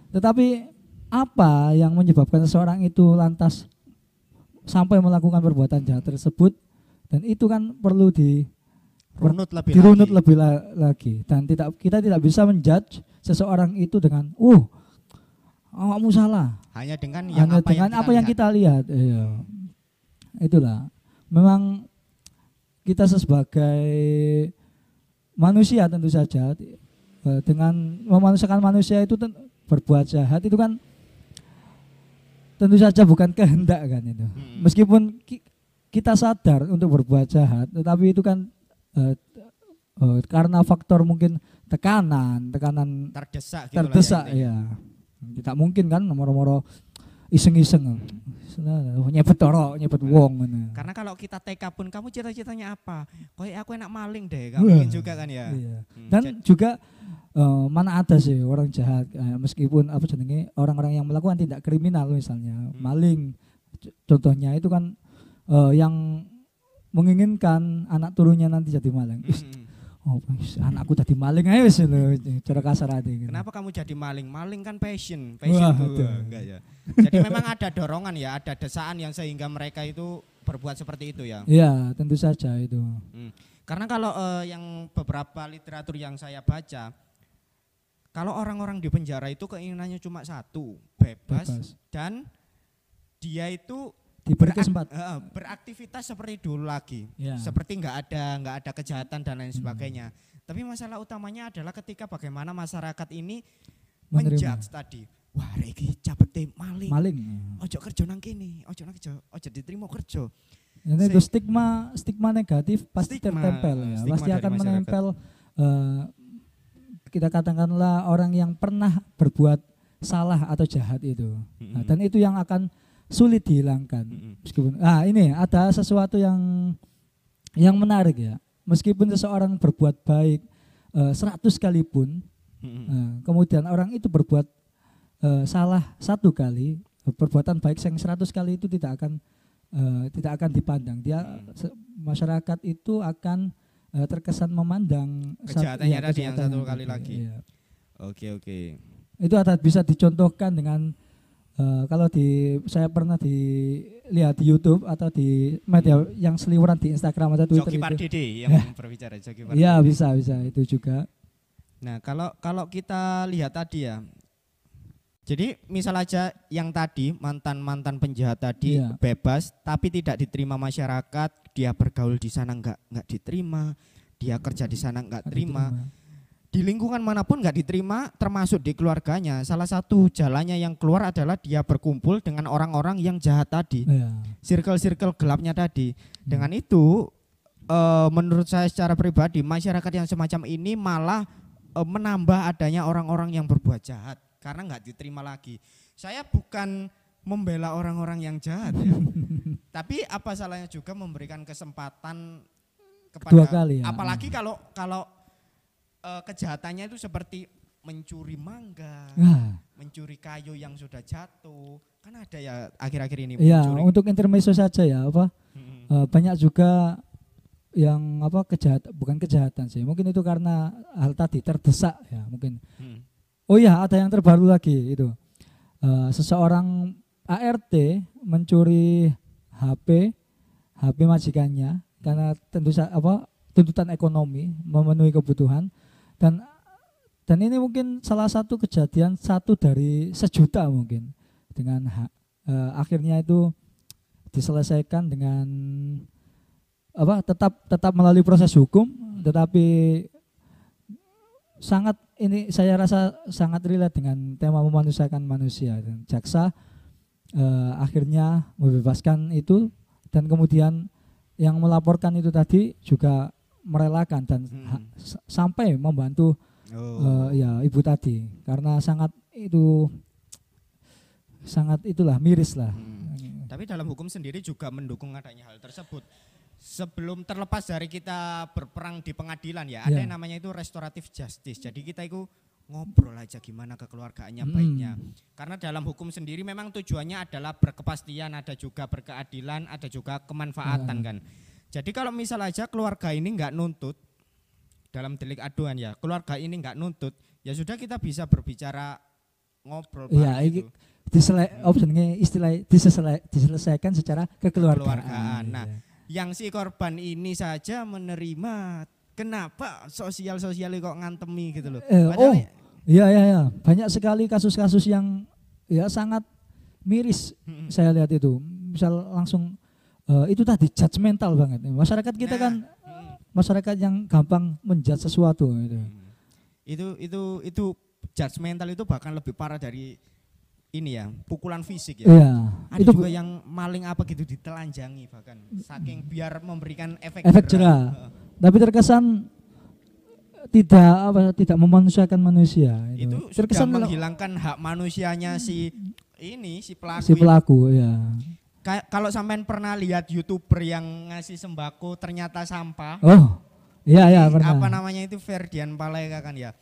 Speaker 2: tetapi apa yang menyebabkan seseorang itu lantas sampai melakukan perbuatan jahat tersebut dan itu kan perlu di
Speaker 1: runut lebih
Speaker 2: dirunut
Speaker 1: lagi.
Speaker 2: lebih la- lagi dan tidak kita tidak bisa menjudge seseorang itu dengan uh awakmu salah.
Speaker 1: Hanya dengan yang
Speaker 2: hanya
Speaker 1: apa
Speaker 2: dengan
Speaker 1: yang
Speaker 2: apa yang kita lihat iya. itulah. Memang kita sebagai manusia tentu saja eh, dengan memanusiakan manusia itu berbuat jahat itu kan tentu saja bukan kehendak kan itu.
Speaker 1: Hmm.
Speaker 2: meskipun ki- kita sadar untuk berbuat jahat tetapi itu kan eh, eh, karena faktor mungkin tekanan tekanan
Speaker 1: terdesak gitu lah
Speaker 2: terdesak
Speaker 1: ya
Speaker 2: ya tidak mungkin kan moro-moro iseng-iseng nyebet toro nyebet wong.
Speaker 1: Karena kalau kita TK pun kamu cita-citanya apa? Kayak aku enak maling deh, kamu mungkin juga kan ya.
Speaker 2: Iya.
Speaker 1: Hmm,
Speaker 2: dan
Speaker 1: jad-
Speaker 2: juga eh, mana ada sih orang jahat eh, meskipun apa jenenge orang-orang yang melakukan tindak kriminal misalnya
Speaker 1: Hmm.
Speaker 2: maling contohnya itu kan eh, yang menginginkan anak turunnya nanti jadi maling
Speaker 1: Hmm.
Speaker 2: Oh wis, anakku jadi maling aja wis lho cara kasar hati gitu.
Speaker 1: Kenapa kamu jadi maling? Maling kan passion,
Speaker 2: Wah,
Speaker 1: passion tuh.
Speaker 2: aduh.
Speaker 1: enggak ya. Jadi memang ada dorongan ya, ada desaan yang sehingga mereka itu berbuat seperti itu ya.
Speaker 2: Iya tentu saja itu
Speaker 1: Hmm. Karena kalau eh, yang beberapa literatur yang saya baca, kalau orang-orang di penjara itu keinginannya cuma satu, bebas,
Speaker 2: bebas
Speaker 1: dan dia itu
Speaker 2: diberi kesempatan
Speaker 1: beraktivitas seperti dulu lagi,
Speaker 2: ya.
Speaker 1: seperti nggak ada nggak ada kejahatan dan lain
Speaker 2: Hmm.
Speaker 1: sebagainya. Tapi masalah utamanya adalah ketika bagaimana masyarakat ini menjudge tadi, wah iki capete maling,
Speaker 2: maling
Speaker 1: ojo kerja nang kene, ojo nang kerja, ojo diterima kerja. Se-
Speaker 2: itu stigma stigma negatif pasti
Speaker 1: Stigma,
Speaker 2: tertempel ya,
Speaker 1: stigma
Speaker 2: pasti akan menempel. eh, kita katakanlah orang yang pernah berbuat salah atau jahat itu, Nah, dan itu yang akan sulit dihilangkan. Meskipun, ah ini ada sesuatu yang yang menarik ya. Meskipun seseorang berbuat baik eh, 100 kali pun,
Speaker 1: Mm-mm.
Speaker 2: eh, kemudian orang itu berbuat eh, salah satu kali perbuatan baik yang 100 kali itu tidak akan eh, tidak akan dipandang. Dia
Speaker 1: Hmm.
Speaker 2: se- masyarakat itu akan eh, terkesan memandang iya,
Speaker 1: tadi yang
Speaker 2: kejahatan
Speaker 1: satu kali lagi.
Speaker 2: iya.
Speaker 1: Oke oke.
Speaker 2: Itu ada bisa dicontohkan dengan eh, kalau di saya pernah dilihat di YouTube atau di media yang seliweran di Instagram atau Twitter
Speaker 1: Joki. Pardede yang berbicara Joki Pardede.
Speaker 2: Iya bisa bisa itu juga.
Speaker 1: Nah, kalau kalau kita lihat tadi ya. Jadi misal aja yang tadi mantan-mantan penjahat tadi
Speaker 2: Iya.
Speaker 1: bebas tapi tidak diterima masyarakat, dia bergaul di sana nggak nggak diterima, dia kerja di sana nggak
Speaker 2: Nggak
Speaker 1: terima. Di lingkungan mana pun nggak diterima, termasuk di keluarganya. Salah satu jalannya yang keluar adalah dia berkumpul dengan orang-orang yang jahat tadi,
Speaker 2: Iya.
Speaker 1: circle-circle gelapnya tadi. Dengan itu, eh, menurut saya secara pribadi, masyarakat yang semacam ini malah eh, menambah adanya orang-orang yang berbuat jahat karena nggak diterima lagi. Saya bukan membela orang-orang yang jahat, ya. tapi apa salahnya juga memberikan kesempatan kepada,
Speaker 2: Dua kali ya.
Speaker 1: apalagi kalau kalau eh, kejahatannya itu seperti mencuri mangga,
Speaker 2: Nah,
Speaker 1: mencuri kayu yang sudah jatuh, kan ada ya akhir-akhir ini
Speaker 2: Iya, untuk intermezzo saja ya, apa?
Speaker 1: Mm-mm.
Speaker 2: eh, banyak juga yang apa kejahatan bukan kejahatan sih, mungkin itu karena hal tadi terdesak ya mungkin.
Speaker 1: Mm.
Speaker 2: Oh iya, ada yang terbaru lagi itu. Eh, seseorang ART mencuri HP HP majikannya karena tentu apa tuntutan ekonomi memenuhi kebutuhan dan dan ini mungkin salah satu kejadian satu dari sejuta mungkin. Dengan ha- eh, akhirnya itu diselesaikan dengan apa tetap tetap melalui proses hukum. Tetapi sangat ini saya rasa sangat relate dengan tema memanusiakan manusia dan jaksa. Eh, akhirnya membebaskan itu. Dan kemudian yang melaporkan itu tadi juga merelakan dan
Speaker 1: Hmm.
Speaker 2: sampai membantu
Speaker 1: Oh.
Speaker 2: eh, ya ibu tadi karena sangat itu sangat itulah miris lah
Speaker 1: Hmm. Tapi dalam hukum sendiri juga mendukung adanya hal tersebut. Sebelum terlepas dari kita berperang di pengadilan ya, ada
Speaker 2: Ya.
Speaker 1: yang namanya itu restoratif justice. Jadi kita itu ngobrol aja gimana kekeluargaannya
Speaker 2: Hmm.
Speaker 1: baiknya. Karena dalam hukum sendiri memang tujuannya adalah berkepastian, ada juga berkeadilan, ada juga kemanfaatan
Speaker 2: Ya.
Speaker 1: kan. Jadi kalau misal aja keluarga ini nggak nuntut dalam delik aduan ya, keluarga ini nggak nuntut, ya sudah kita bisa berbicara ngobrol
Speaker 2: Iya,
Speaker 1: gitu.
Speaker 2: opsinya istilah disesele- diselesaikan secara kekeluargaan.
Speaker 1: Kekeluargaan. Nah,
Speaker 2: Iya.
Speaker 1: yang si korban ini saja menerima kenapa sosial sosial kok ngantemi gitu loh
Speaker 2: Eh,
Speaker 1: Padahal
Speaker 2: oh. Iya iya iya, banyak sekali kasus-kasus yang ya sangat miris
Speaker 1: Mm-mm.
Speaker 2: saya lihat itu. Misal langsung eh, itu tadi judgmental banget. Masyarakat kita
Speaker 1: Nah,
Speaker 2: kan masyarakat yang gampang menjudge sesuatu gitu.
Speaker 1: mm. itu itu itu judgmental itu bahkan lebih parah dari ini ya pukulan fisik ya
Speaker 2: Iya,
Speaker 1: ada
Speaker 2: itu
Speaker 1: juga yang maling apa gitu ditelanjangi bahkan saking biar memberikan efek
Speaker 2: Efek
Speaker 1: jerah.
Speaker 2: jerah. tapi terkesan tidak apa tidak memanusiakan manusia
Speaker 1: itu
Speaker 2: itu.
Speaker 1: sudah
Speaker 2: terkesan
Speaker 1: menghilangkan hak manusianya si ini si pelaku
Speaker 2: si
Speaker 1: ini.
Speaker 2: pelaku ya.
Speaker 1: Kalau sampean pernah lihat youtuber yang ngasih sembako ternyata sampah
Speaker 2: Oh, iya iya pernah.
Speaker 1: apa namanya itu Ferdian Paleka kan ya.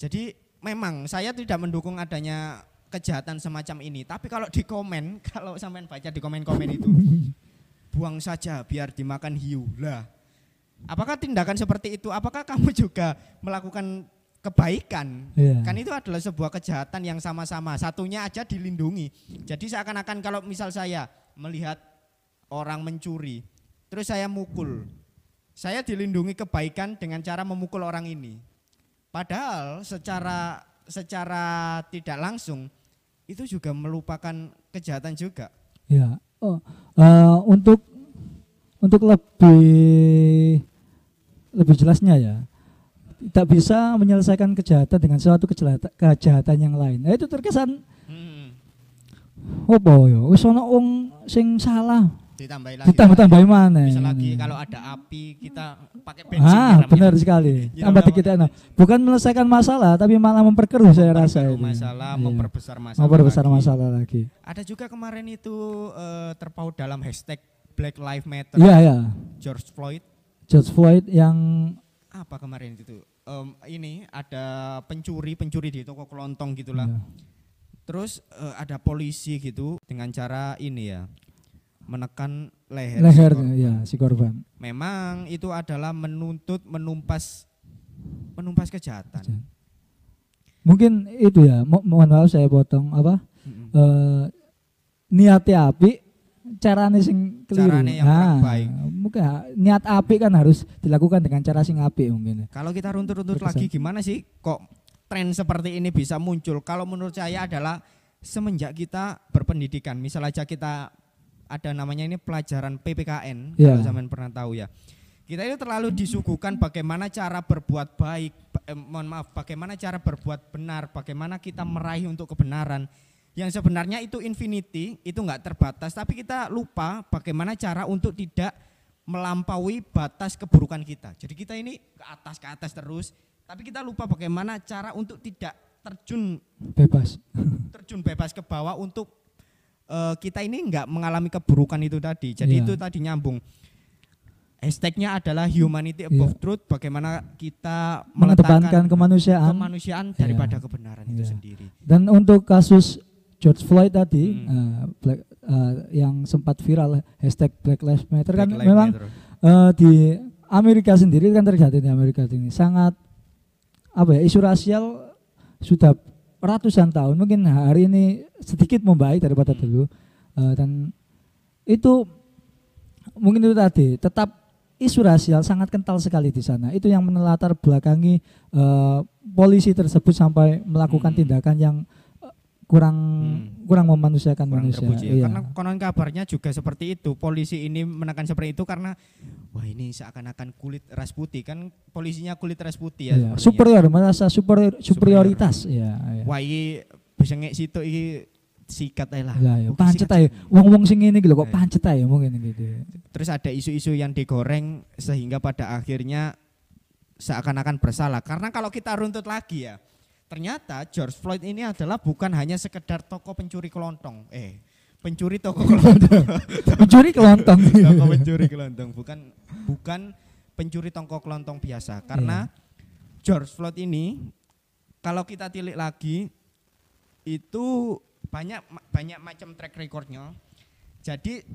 Speaker 1: Jadi memang saya tidak mendukung adanya kejahatan semacam ini. Tapi kalau di komen, kalau sampean baca di komen-komen itu, buang saja biar dimakan hiu. Lah, apakah tindakan seperti itu? Apakah kamu juga melakukan kebaikan?
Speaker 2: Iya.
Speaker 1: Kan itu adalah sebuah kejahatan yang sama-sama. Satunya aja dilindungi. Jadi seakan-akan kalau misal saya melihat orang mencuri, terus saya mukul, saya dilindungi kebaikan dengan cara memukul orang ini. Padahal secara secara tidak langsung itu juga melupakan kejahatan juga.
Speaker 2: Ya. Oh, eh, untuk untuk lebih lebih jelasnya ya, tidak bisa menyelesaikan kejahatan dengan suatu kejahatan, kejahatan yang lain. Nah, itu terkesan apa ya? Wis ana wong sing salah,
Speaker 1: ditambahi lagi.
Speaker 2: ditambah-tambahi mana?
Speaker 1: Bisa lagi kalau ada api kita pakai bensin.
Speaker 2: Ah, benar sekali. Tambah dikit nah. Bukan menyelesaikan masalah, tapi malah memperkeruh saya rasa itu.
Speaker 1: masalah,
Speaker 2: Iya.
Speaker 1: memperbesar masalah.
Speaker 2: Memperbesar
Speaker 1: lagi.
Speaker 2: masalah lagi.
Speaker 1: Ada juga kemarin itu eh, terpaut dalam hashtag Black Lives Matter
Speaker 2: Iya, ya.
Speaker 1: George Floyd.
Speaker 2: George Floyd yang
Speaker 1: Apa kemarin itu? Em, ini ada pencuri pencuri di toko kelontong gitulah.
Speaker 2: ya,
Speaker 1: terus eh, ada polisi gitu dengan cara ini ya menekan leher, si
Speaker 2: leher
Speaker 1: korban.
Speaker 2: ya si korban.
Speaker 1: Memang itu adalah menuntut menumpas menumpas kejahatan.
Speaker 2: Mungkin itu ya, mo mohon maaf saya potong apa?
Speaker 1: Mm-mm.
Speaker 2: eh niatnya api, carane sing keliru.
Speaker 1: Carane yang kurang baik.
Speaker 2: Mungkin niat api kan harus dilakukan dengan cara sing api mungkin.
Speaker 1: Kalau kita runtut-runtut lagi gimana sih kok tren seperti ini bisa muncul? Kalau menurut saya adalah semenjak kita berpendidikan, misal aja kita ada namanya ini pelajaran PPKN,
Speaker 2: Iya.
Speaker 1: kalau zaman pernah tahu ya. Kita itu terlalu disuguhkan bagaimana cara berbuat baik, ba- eh, mohon maaf, bagaimana cara berbuat benar, bagaimana kita meraih untuk kebenaran. Yang sebenarnya itu infinity, itu enggak terbatas, tapi kita lupa bagaimana cara untuk tidak melampaui batas keburukan kita. Jadi kita ini ke atas ke atas terus, tapi kita lupa bagaimana cara untuk tidak terjun
Speaker 2: Bebas.
Speaker 1: terjun bebas ke bawah untuk eh, kita ini enggak mengalami keburukan itu tadi. Jadi
Speaker 2: Iya.
Speaker 1: itu tadi nyambung. Hashtagnya adalah humanity above truth. Bagaimana kita meletakkan
Speaker 2: kemanusiaan.
Speaker 1: kemanusiaan daripada kebenaran itu
Speaker 2: Iya.
Speaker 1: sendiri.
Speaker 2: Dan untuk kasus George Floyd tadi
Speaker 1: Hmm.
Speaker 2: Black, eh, yang sempat viral hashtag Black Lives Matter kan
Speaker 1: Black Lives
Speaker 2: memang
Speaker 1: Matter.
Speaker 2: eh, di Amerika sendiri kan terjadi di Amerika ini sangat apa ya isu rasial sudah ratusan tahun mungkin hari ini sedikit membaik daripada
Speaker 1: Hmm.
Speaker 2: dulu Eh, dan itu mungkin itu tadi tetap isu rasial sangat kental sekali di sana itu yang menelatar belakangi eh, polisi tersebut sampai melakukan
Speaker 1: Hmm.
Speaker 2: tindakan yang kurang
Speaker 1: Hmm.
Speaker 2: kurang memanusiakan
Speaker 1: kurang
Speaker 2: manusia
Speaker 1: terpuji ya.
Speaker 2: Iya.
Speaker 1: Karena konon kabarnya juga seperti itu. Polisi ini menekan seperti itu karena wah ini seakan-akan kulit ras putih kan polisinya kulit ras putih ya.
Speaker 2: Iya, superior merasa superior superioritas ya, ya.
Speaker 1: Wah ini bisa ngek situ iki sikat aja lah.
Speaker 2: Ya,
Speaker 1: Oke,
Speaker 2: pancet aja. Wong-wong sing ngene iki lho kok
Speaker 1: Eh.
Speaker 2: pancet aja mungkin gitu.
Speaker 1: Terus ada isu-isu yang digoreng sehingga pada akhirnya seakan-akan bersalah. Karena kalau kita runtut lagi ya, ternyata George Floyd ini adalah bukan hanya sekedar toko pencuri kelontong. Eh, pencuri toko kelontong.
Speaker 2: Mencuri kelontong.
Speaker 1: toko pencuri kelontong, bukan bukan pencuri toko kelontong biasa. Karena George Floyd ini kalau kita tilik lagi itu banyak banyak macam track recordnya. Jadi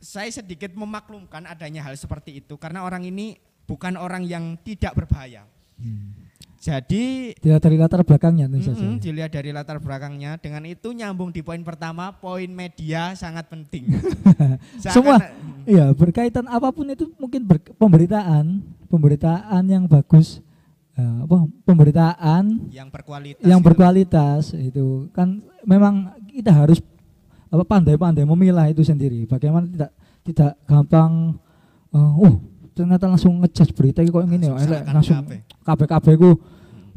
Speaker 1: saya sedikit memaklumkan adanya hal seperti itu karena orang ini bukan orang yang tidak berbahaya.
Speaker 2: Hmm.
Speaker 1: Jadi
Speaker 2: Dia dari latar belakangnya tentu saja.
Speaker 1: mm-mm, dilihat dari latar belakangnya dengan itu nyambung di poin pertama, poin media sangat penting.
Speaker 2: Semua.
Speaker 1: Seakan-
Speaker 2: Iya, berkaitan apa pun itu mungkin ber- pemberitaan, pemberitaan yang bagus, eh, apa, pemberitaan
Speaker 1: yang berkualitas.
Speaker 2: yang berkualitas itu kan memang kita harus apa pandai-pandai memilah itu sendiri. Bagaimana tidak tidak gampang eh, oh ternyata langsung ngejudge berita kok ngene ya,
Speaker 1: Langsung
Speaker 2: kabeh-kabeh ku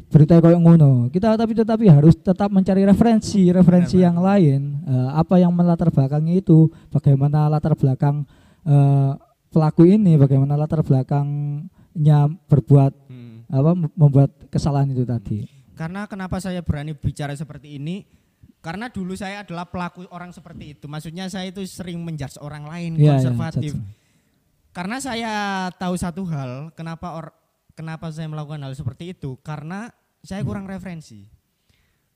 Speaker 2: berita koyo ngono. Kita tapi tetapi harus tetap mencari referensi, referensi
Speaker 1: Benar,
Speaker 2: yang lain, eh, apa yang melatar belakangi itu, bagaimana latar belakang eh, pelaku ini, bagaimana latar belakangnya berbuat
Speaker 1: Hmm.
Speaker 2: apa membuat kesalahan itu tadi.
Speaker 1: Karena kenapa saya berani bicara seperti ini? Karena dulu saya adalah pelaku orang seperti itu. Maksudnya saya itu sering menjudge orang lain
Speaker 2: Iya, iya,
Speaker 1: konservatif.
Speaker 2: judge.
Speaker 1: Karena saya tahu satu hal, kenapa or, kenapa saya melakukan hal seperti itu? Karena saya kurang referensi.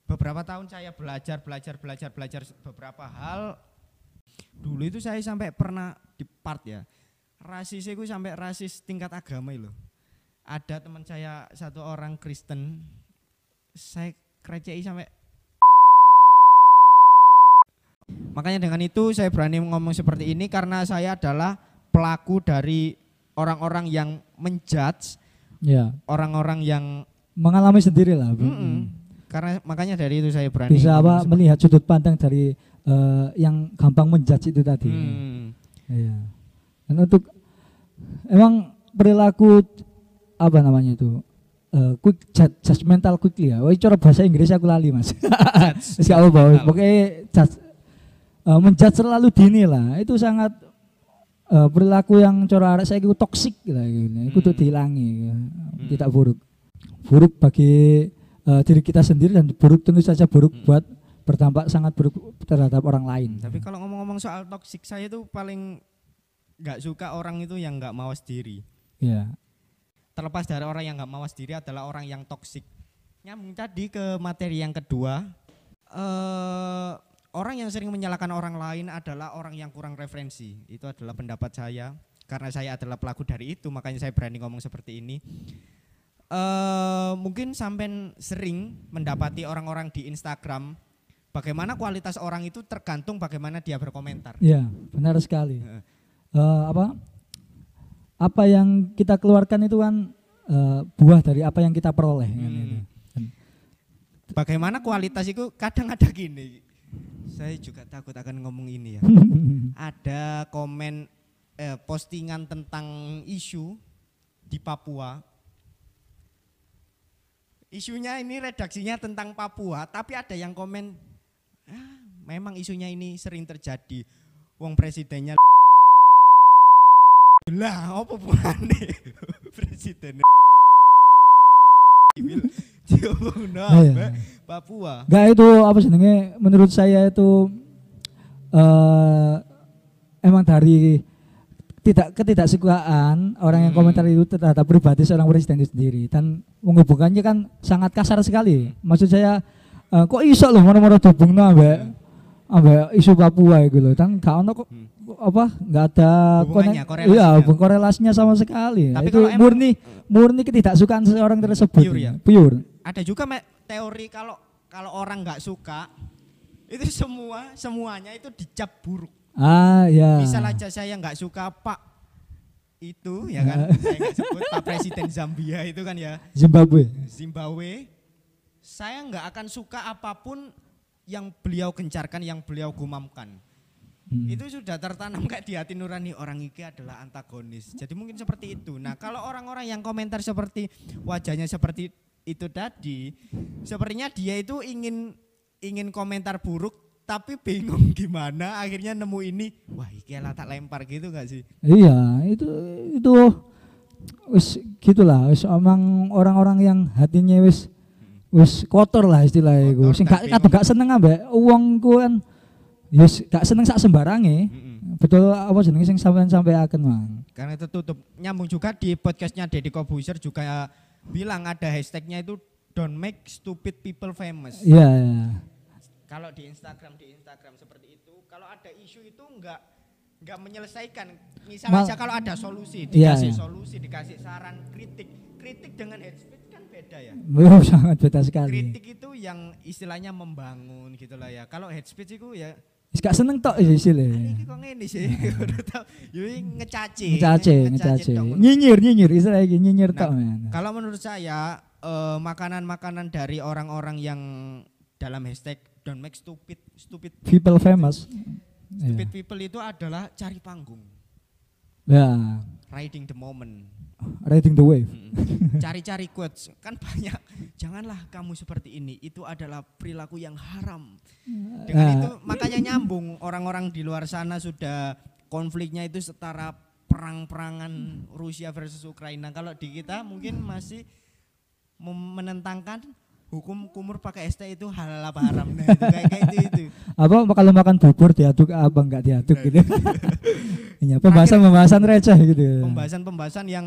Speaker 1: Beberapa tahun saya belajar, belajar, belajar, belajar beberapa hal. Dulu itu saya sampai pernah di part ya. Rasis itu sampai rasis tingkat agama itu. Ada teman saya satu orang Kristen, saya krecei sampai Makanya dengan itu saya berani ngomong seperti ini karena saya adalah pelaku dari orang-orang yang menjudge,
Speaker 2: Ya,
Speaker 1: orang-orang yang
Speaker 2: mengalami sendiri lah. Bu.
Speaker 1: Mm-mm. karena makanya dari itu saya berani
Speaker 2: Bisa apa melihat sudut pandang dari eh, yang gampang menjudge itu tadi.
Speaker 1: Hmm.
Speaker 2: Iya. Dan untuk emang perilaku apa namanya itu? eh, quick judge, judgmental quickly ya. Wah, cara bahasa Inggris aku lali, Mas. Apa-apa.
Speaker 1: Judgmental.
Speaker 2: Pokoknya judge, eh, menjudge terlalu dini lah. Itu sangat eh, perilaku yang cara arek saya itu toksik lah gitu. Itu
Speaker 1: Hmm.
Speaker 2: dihilangi. Tidak buruk. Buruk bagi eh, diri kita sendiri dan buruk tentu saja buruk
Speaker 1: Hmm.
Speaker 2: buat berdampak sangat buruk terhadap orang lain.
Speaker 1: Tapi kalau ngomong-ngomong soal toksik saya tuh paling nggak suka orang itu yang nggak mawas diri.
Speaker 2: ya.
Speaker 1: Terlepas dari orang yang nggak mawas diri adalah orang yang toksik. Nyambung tadi ke materi yang kedua, eh orang yang sering menyalahkan orang lain adalah orang yang kurang referensi. Itu adalah pendapat saya. Karena saya adalah pelaku dari itu, makanya saya berani ngomong seperti ini. eh mungkin sampai sering mendapati orang-orang di Instagram bagaimana kualitas orang itu tergantung bagaimana dia berkomentar.
Speaker 2: Ya, benar sekali. Eh, apa apa yang kita keluarkan itu kan eh, buah dari apa yang kita peroleh. kan
Speaker 1: Hmm.
Speaker 2: itu.
Speaker 1: Bagaimana kualitas itu kadang ada gini. Saya juga takut akan ngomong ini ya. ada komen eh, postingan tentang isu di Papua. Isunya ini redaksinya tentang Papua, tapi ada yang komen, ah, memang isunya ini sering terjadi. Wong presidennya lah, apa buane presiden diomongno
Speaker 2: Nah, ya.
Speaker 1: ambek Papua.
Speaker 2: Enggak itu apa jenenge menurut saya itu eh emang dari tidak ketidaksukaan orang yang
Speaker 1: Hmm.
Speaker 2: komentar itu terhadap pribadi seorang presiden itu sendiri dan menghubungkannya kan sangat kasar sekali. Maksud saya eh, kok iso loh mana-mana dihubungno ambek ambek isu Papua gitu loh. Dan gak ono kok
Speaker 1: Hmm.
Speaker 2: apa nggak ada
Speaker 1: Hubungannya,
Speaker 2: konek-
Speaker 1: korelasinya.
Speaker 2: iya korelasinya sama sekali
Speaker 1: Tapi
Speaker 2: itu
Speaker 1: emang-
Speaker 2: murni murni ketidaksukaan seseorang tersebut
Speaker 1: Pure ya?
Speaker 2: pure
Speaker 1: ada juga teori kalau kalau orang nggak suka itu semua semuanya itu dicap buruk.
Speaker 2: ah ya
Speaker 1: Misal aja saya nggak suka Pak itu ya kan, saya nggak sebut Pak Presiden Zambia itu kan ya
Speaker 2: Zimbabwe
Speaker 1: Zimbabwe. Saya nggak akan suka apa pun yang beliau gencarkan, yang beliau gumamkan.
Speaker 2: Hmm.
Speaker 1: Itu sudah tertanam kayak di hati nurani orang iki adalah antagonis. Jadi mungkin seperti itu. Nah, kalau orang-orang yang komentar seperti wajahnya seperti itu tadi, sepertinya dia itu ingin ingin komentar buruk tapi bingung gimana akhirnya nemu ini wah iki lah tak lempar gitu gak sih
Speaker 2: Iya, itu itu wis gitulah, wis emang orang-orang yang hatinya wis wis kotor lah istilahnya iku.
Speaker 1: Kotor
Speaker 2: Sing
Speaker 1: dan
Speaker 2: gak gak seneng ambek wong ku kan ya wis gak seneng sak sembarange.
Speaker 1: Mm-mm.
Speaker 2: Betul apa jenenge sing sampean sampeaken, Mang.
Speaker 1: karena itu tutup nyambung juga di podcastnya Deddy Kobuser juga bilang ada hashtagnya itu don't make stupid people famous
Speaker 2: Iya, iya.
Speaker 1: kalau di Instagram di Instagram seperti itu kalau ada isu itu enggak enggak menyelesaikan misal
Speaker 2: Mal-
Speaker 1: aja kalau ada solusi
Speaker 2: Iya,
Speaker 1: dikasih
Speaker 2: iya.
Speaker 1: solusi dikasih saran kritik kritik dengan hate speech kan beda ya
Speaker 2: Belum sangat beda sekali.
Speaker 1: kritik itu yang istilahnya membangun gitulah ya kalau hate speech itu ya
Speaker 2: Wis gak seneng tok ya
Speaker 1: "Ah,
Speaker 2: istilahnya.
Speaker 1: ini kok ngene sih yui ngecaci
Speaker 2: ngecace.
Speaker 1: dong.
Speaker 2: Nyinyir, nyinyir istilahnya iki, nyinyir
Speaker 1: Nah,
Speaker 2: tok.
Speaker 1: Kalau menurut saya eh, makanan-makanan dari orang-orang yang dalam hashtag don't make stupid stupid
Speaker 2: People famous.
Speaker 1: stupid
Speaker 2: Iya.
Speaker 1: people itu adalah cari panggung,
Speaker 2: Ya,
Speaker 1: riding the moment,
Speaker 2: riding the wave.
Speaker 1: Cari-cari quotes kan banyak. Janganlah kamu seperti ini, itu adalah perilaku yang haram. Dengan
Speaker 2: Ah.
Speaker 1: itu makanya nyambung orang-orang di luar sana sudah konfliknya itu setara perang-perangan Rusia versus Ukraina. Kalau di kita mungkin masih menentangkan hukum kumur pakai ST itu halal apa haram. Nah, itu kayak, kayak itu itu.
Speaker 2: apa kalau makan bubur diaduk apa enggak diaduk
Speaker 1: Nah,
Speaker 2: gitu. Iya, pembahasan-pembahasan receh gitu. ya.
Speaker 1: Pembahasan-pembahasan yang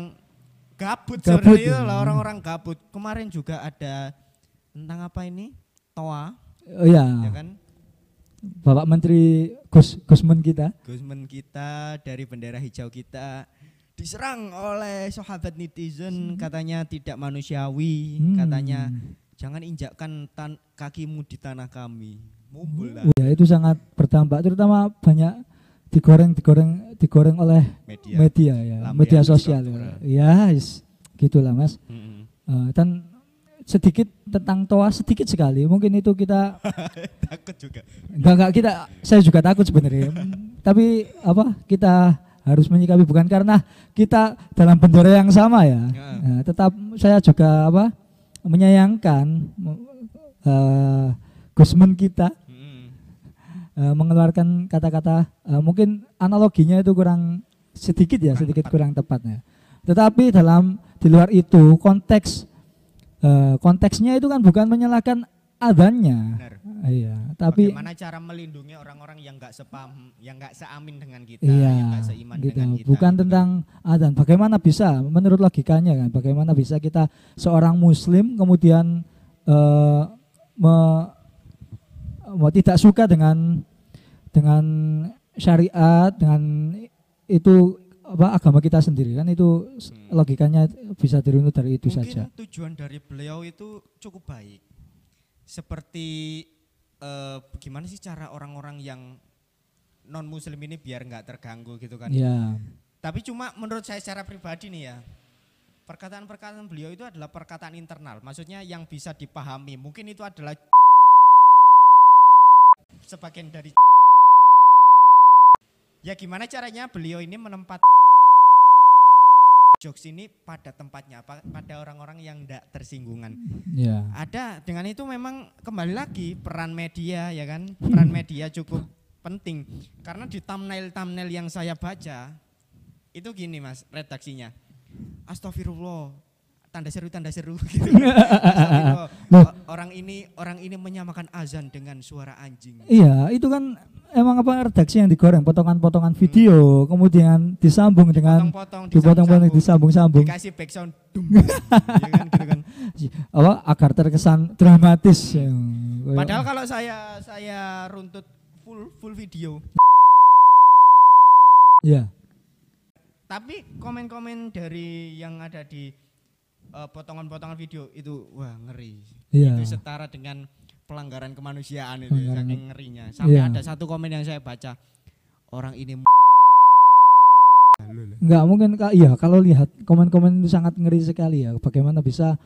Speaker 1: gabut,
Speaker 2: Gabut,
Speaker 1: sebenarnya
Speaker 2: ya.
Speaker 1: lah orang-orang gabut. Kemarin juga ada tentang apa ini? Toa,
Speaker 2: Oh iya,
Speaker 1: ya kan?
Speaker 2: Bapak Menteri Gus Gusmen kita.
Speaker 1: Gusmen kita dari bendera hijau kita diserang oleh sahabat netizen katanya tidak manusiawi,
Speaker 2: Hmm.
Speaker 1: katanya jangan injakkan tan- kakimu di tanah kami. Mumbul lah
Speaker 2: Oh, ya itu sangat berdampak terutama banyak digoreng digoreng digoreng oleh
Speaker 1: media.
Speaker 2: media ya,
Speaker 1: Lampion
Speaker 2: media sosial.
Speaker 1: struktural.
Speaker 2: Ya, yes, gitulah Mas.
Speaker 1: Mm-mm.
Speaker 2: Eh, dan sedikit tentang toa sedikit sekali. Mungkin itu kita
Speaker 1: Takut juga.
Speaker 2: enggak enggak kita saya juga takut sebenarnya. Tapi apa kita harus menyikapi bukan karena kita dalam bendera yang sama ya.
Speaker 1: Ya.
Speaker 2: Nah, tetap saya juga apa menyayangkan eh Gusman kita Eh, mengeluarkan kata-kata eh, mungkin analoginya itu kurang sedikit ya sedikit kurang tepatnya. Tetapi dalam di luar itu konteks eh, konteksnya itu kan bukan menyalahkan adanya.
Speaker 1: Benar.
Speaker 2: Iya, tapi
Speaker 1: Bagaimana cara melindungi orang-orang yang nggak sepaham, yang nggak seamin dengan kita,
Speaker 2: iya
Speaker 1: yang nggak seiman
Speaker 2: gitu.
Speaker 1: dengan kita.
Speaker 2: Bukan
Speaker 1: gitu.
Speaker 2: tentang adan. Bagaimana bisa menurut logikanya kan? Bagaimana bisa kita seorang muslim kemudian eh, me- mau tidak suka dengan dengan syariat dengan itu apa agama kita sendiri kan itu
Speaker 1: Hmm.
Speaker 2: logikanya bisa dirunut dari itu
Speaker 1: Mungkin
Speaker 2: saja.
Speaker 1: tujuan dari beliau itu cukup baik. Seperti eh, gimana sih cara orang-orang yang non muslim ini biar nggak terganggu gitu kan.
Speaker 2: Ya.
Speaker 1: Tapi cuma menurut saya secara pribadi nih ya, perkataan-perkataan beliau itu adalah perkataan internal. Maksudnya yang bisa dipahami. Mungkin itu adalah sebagian dari Ya gimana caranya beliau ini menempat jokes ini pada tempatnya, pa- pada orang-orang yang tidak tersinggungan.
Speaker 2: Ya.
Speaker 1: Ada dengan itu memang kembali lagi peran media ya kan, peran media cukup penting karena di thumbnail-thumbnail yang saya baca itu gini mas redaksinya, Astagfirullah, tanda seru tanda seru gitu.
Speaker 2: Loh.
Speaker 1: orang ini orang ini menyamakan azan dengan suara anjing.
Speaker 2: Iya, itu kan emang apa redaksi yang digoreng, potongan-potongan video, kemudian disambung dengan
Speaker 1: Potong-potong,
Speaker 2: dipotong-potong
Speaker 1: disambung-sambung,
Speaker 2: disambung-sambung
Speaker 1: dikasih background, dum, ya kan, gitu kan.
Speaker 2: apa agar terkesan dramatis.
Speaker 1: Padahal kalau saya saya runtut full full video,
Speaker 2: ya,
Speaker 1: tapi komen-komen dari yang ada di eh, potongan-potongan video itu wah ngeri.
Speaker 2: Iya.
Speaker 1: Itu setara dengan pelanggaran kemanusiaan itu
Speaker 2: Pelanggaran-
Speaker 1: saking ngerinya. Sampai
Speaker 2: Iya.
Speaker 1: ada satu komen yang saya baca orang ini
Speaker 2: nggak mungkin Kak, iya kalau lihat komen-komen itu sangat ngeri sekali ya. Bagaimana bisa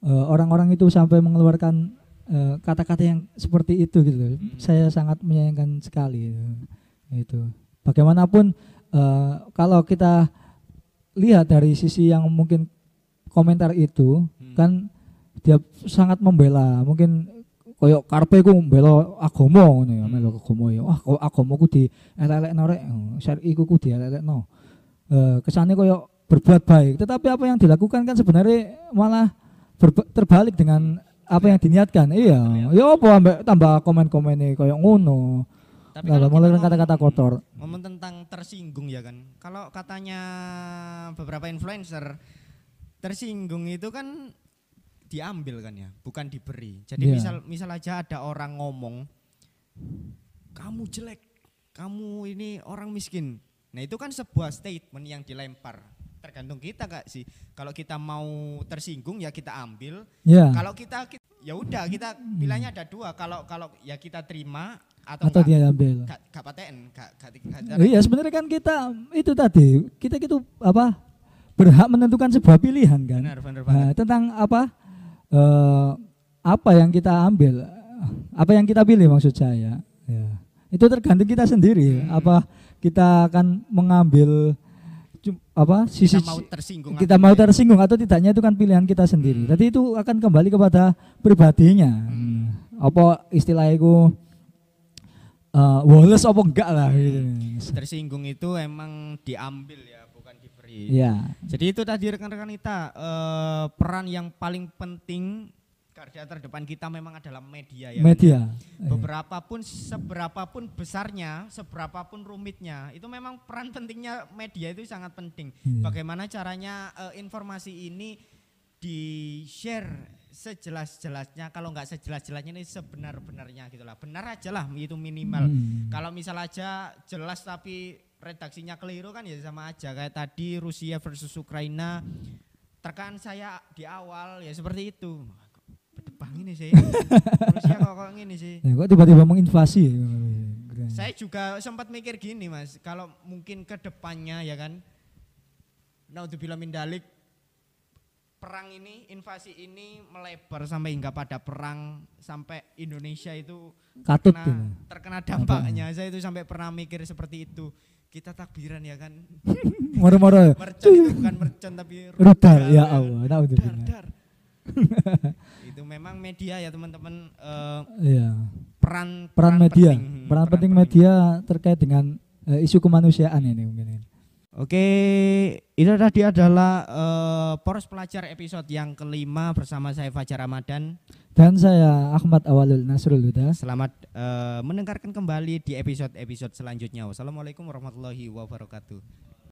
Speaker 2: eh, orang-orang itu sampai mengeluarkan eh, kata-kata yang seperti itu gitu.
Speaker 1: Hmm.
Speaker 2: Saya sangat menyayangkan sekali itu. Itu. Bagaimanapun eh, kalau kita lihat dari sisi yang mungkin komentar itu
Speaker 1: Hmm.
Speaker 2: kan dia sangat membela. Mungkin koyo karpe ku membela agama ngono ya
Speaker 1: Hmm.
Speaker 2: melu agama ya. Wah kok agamaku di elek-elekno rek? Syar'i ku di elek-elekno eh kesane koyo berbuat baik. Tetapi apa yang dilakukan kan sebenarnya malah terbalik dengan apa yang diniatkan. Iya. Ya apa ambek tambah komen-komennya koyo ngono.
Speaker 1: Tapi kalau
Speaker 2: mulai kata-kata kotor.
Speaker 1: ngomong tentang tersinggung ya kan. Kalau katanya beberapa influencer tersinggung itu kan diambil kan ya, bukan diberi. Jadi
Speaker 2: Iya.
Speaker 1: misal misal aja ada orang ngomong kamu jelek, kamu ini orang miskin. Nah, itu kan sebuah statement yang dilempar. Tergantung kita Kak sih. Kalau kita mau tersinggung ya kita ambil.
Speaker 2: ya
Speaker 1: Kalau kita ki- ya udah kita pilihannya ada dua. Kalau kalau ya kita terima atau,
Speaker 2: atau
Speaker 1: enggak,
Speaker 2: dia ambil
Speaker 1: gak, gak paten, gak, gak, gak, gak-
Speaker 2: Iya sebenarnya kan kita itu tadi kita itu apa berhak menentukan sebuah pilihan kan.
Speaker 1: benar benar banget.
Speaker 2: Nah, tentang apa eh, apa yang kita ambil, apa yang kita pilih maksud saya. Ya. Itu tergantung kita sendiri.
Speaker 1: Hmm.
Speaker 2: Apa kita akan mengambil apa sisi
Speaker 1: kita mau tersinggung
Speaker 2: kita
Speaker 1: atau
Speaker 2: mau tersinggung atau tidaknya itu kan pilihan kita sendiri.
Speaker 1: Hmm.
Speaker 2: Tadi itu akan kembali kepada pribadinya.
Speaker 1: Hmm.
Speaker 2: Apa istilahnya itu eh Wallace apa enggak lah gitu.
Speaker 1: tersinggung itu emang diambil ya diberi.
Speaker 2: Iya.
Speaker 1: Jadi itu tadi rekan-rekan kita eh, peran yang paling penting garda terdepan kita memang adalah media ya.
Speaker 2: Media. Iya.
Speaker 1: Beberapa pun seberapa pun besarnya, seberapa pun rumitnya, itu memang peran pentingnya media itu sangat penting.
Speaker 2: Iya.
Speaker 1: Bagaimana caranya eh, informasi ini di share sejelas-jelasnya, kalau nggak sejelas-jelasnya ini sebenar-benarnya gitulah. Benar aja lah itu minimal.
Speaker 2: Hmm.
Speaker 1: Kalau misal aja jelas tapi redaksinya keliru kan ya sama aja kayak tadi Rusia versus Ukraina. Terkaan saya di awal ya seperti itu. Bedebang ini sih. Rusia kok kok gini sih.
Speaker 2: Ya, kok tiba-tiba menginvasi.
Speaker 1: Saya juga sempat mikir gini mas, kalau mungkin ke depannya ya kan, naudzubillah min dalik, perang ini, invasi ini melebar sampai hingga pada perang sampai Indonesia itu
Speaker 2: Katut
Speaker 1: terkena,
Speaker 2: tuh.
Speaker 1: terkena dampaknya. Saya itu sampai pernah mikir seperti itu. Kita takbiran ya kan,
Speaker 2: Moro-moro. ya.
Speaker 1: mercon itu bukan mercon tapi
Speaker 2: Rudal ya
Speaker 1: kan.
Speaker 2: Allah.
Speaker 1: Dar,
Speaker 2: Naudzubillah.
Speaker 1: dar. itu memang media ya teman-teman eh,
Speaker 2: Iya.
Speaker 1: peran
Speaker 2: Peran media,
Speaker 1: penting,
Speaker 2: peran penting media terkait dengan eh, isu kemanusiaan ini mungkin.
Speaker 1: Oke, itu tadi adalah eh, Poros Pelajar episode yang kelima bersama saya Fajar Ramadan.
Speaker 2: Dan saya Ahmad Awalul Nasrul Huda.
Speaker 1: Selamat eh, mendengarkan kembali di episode-episode selanjutnya. Wassalamualaikum warahmatullahi wabarakatuh.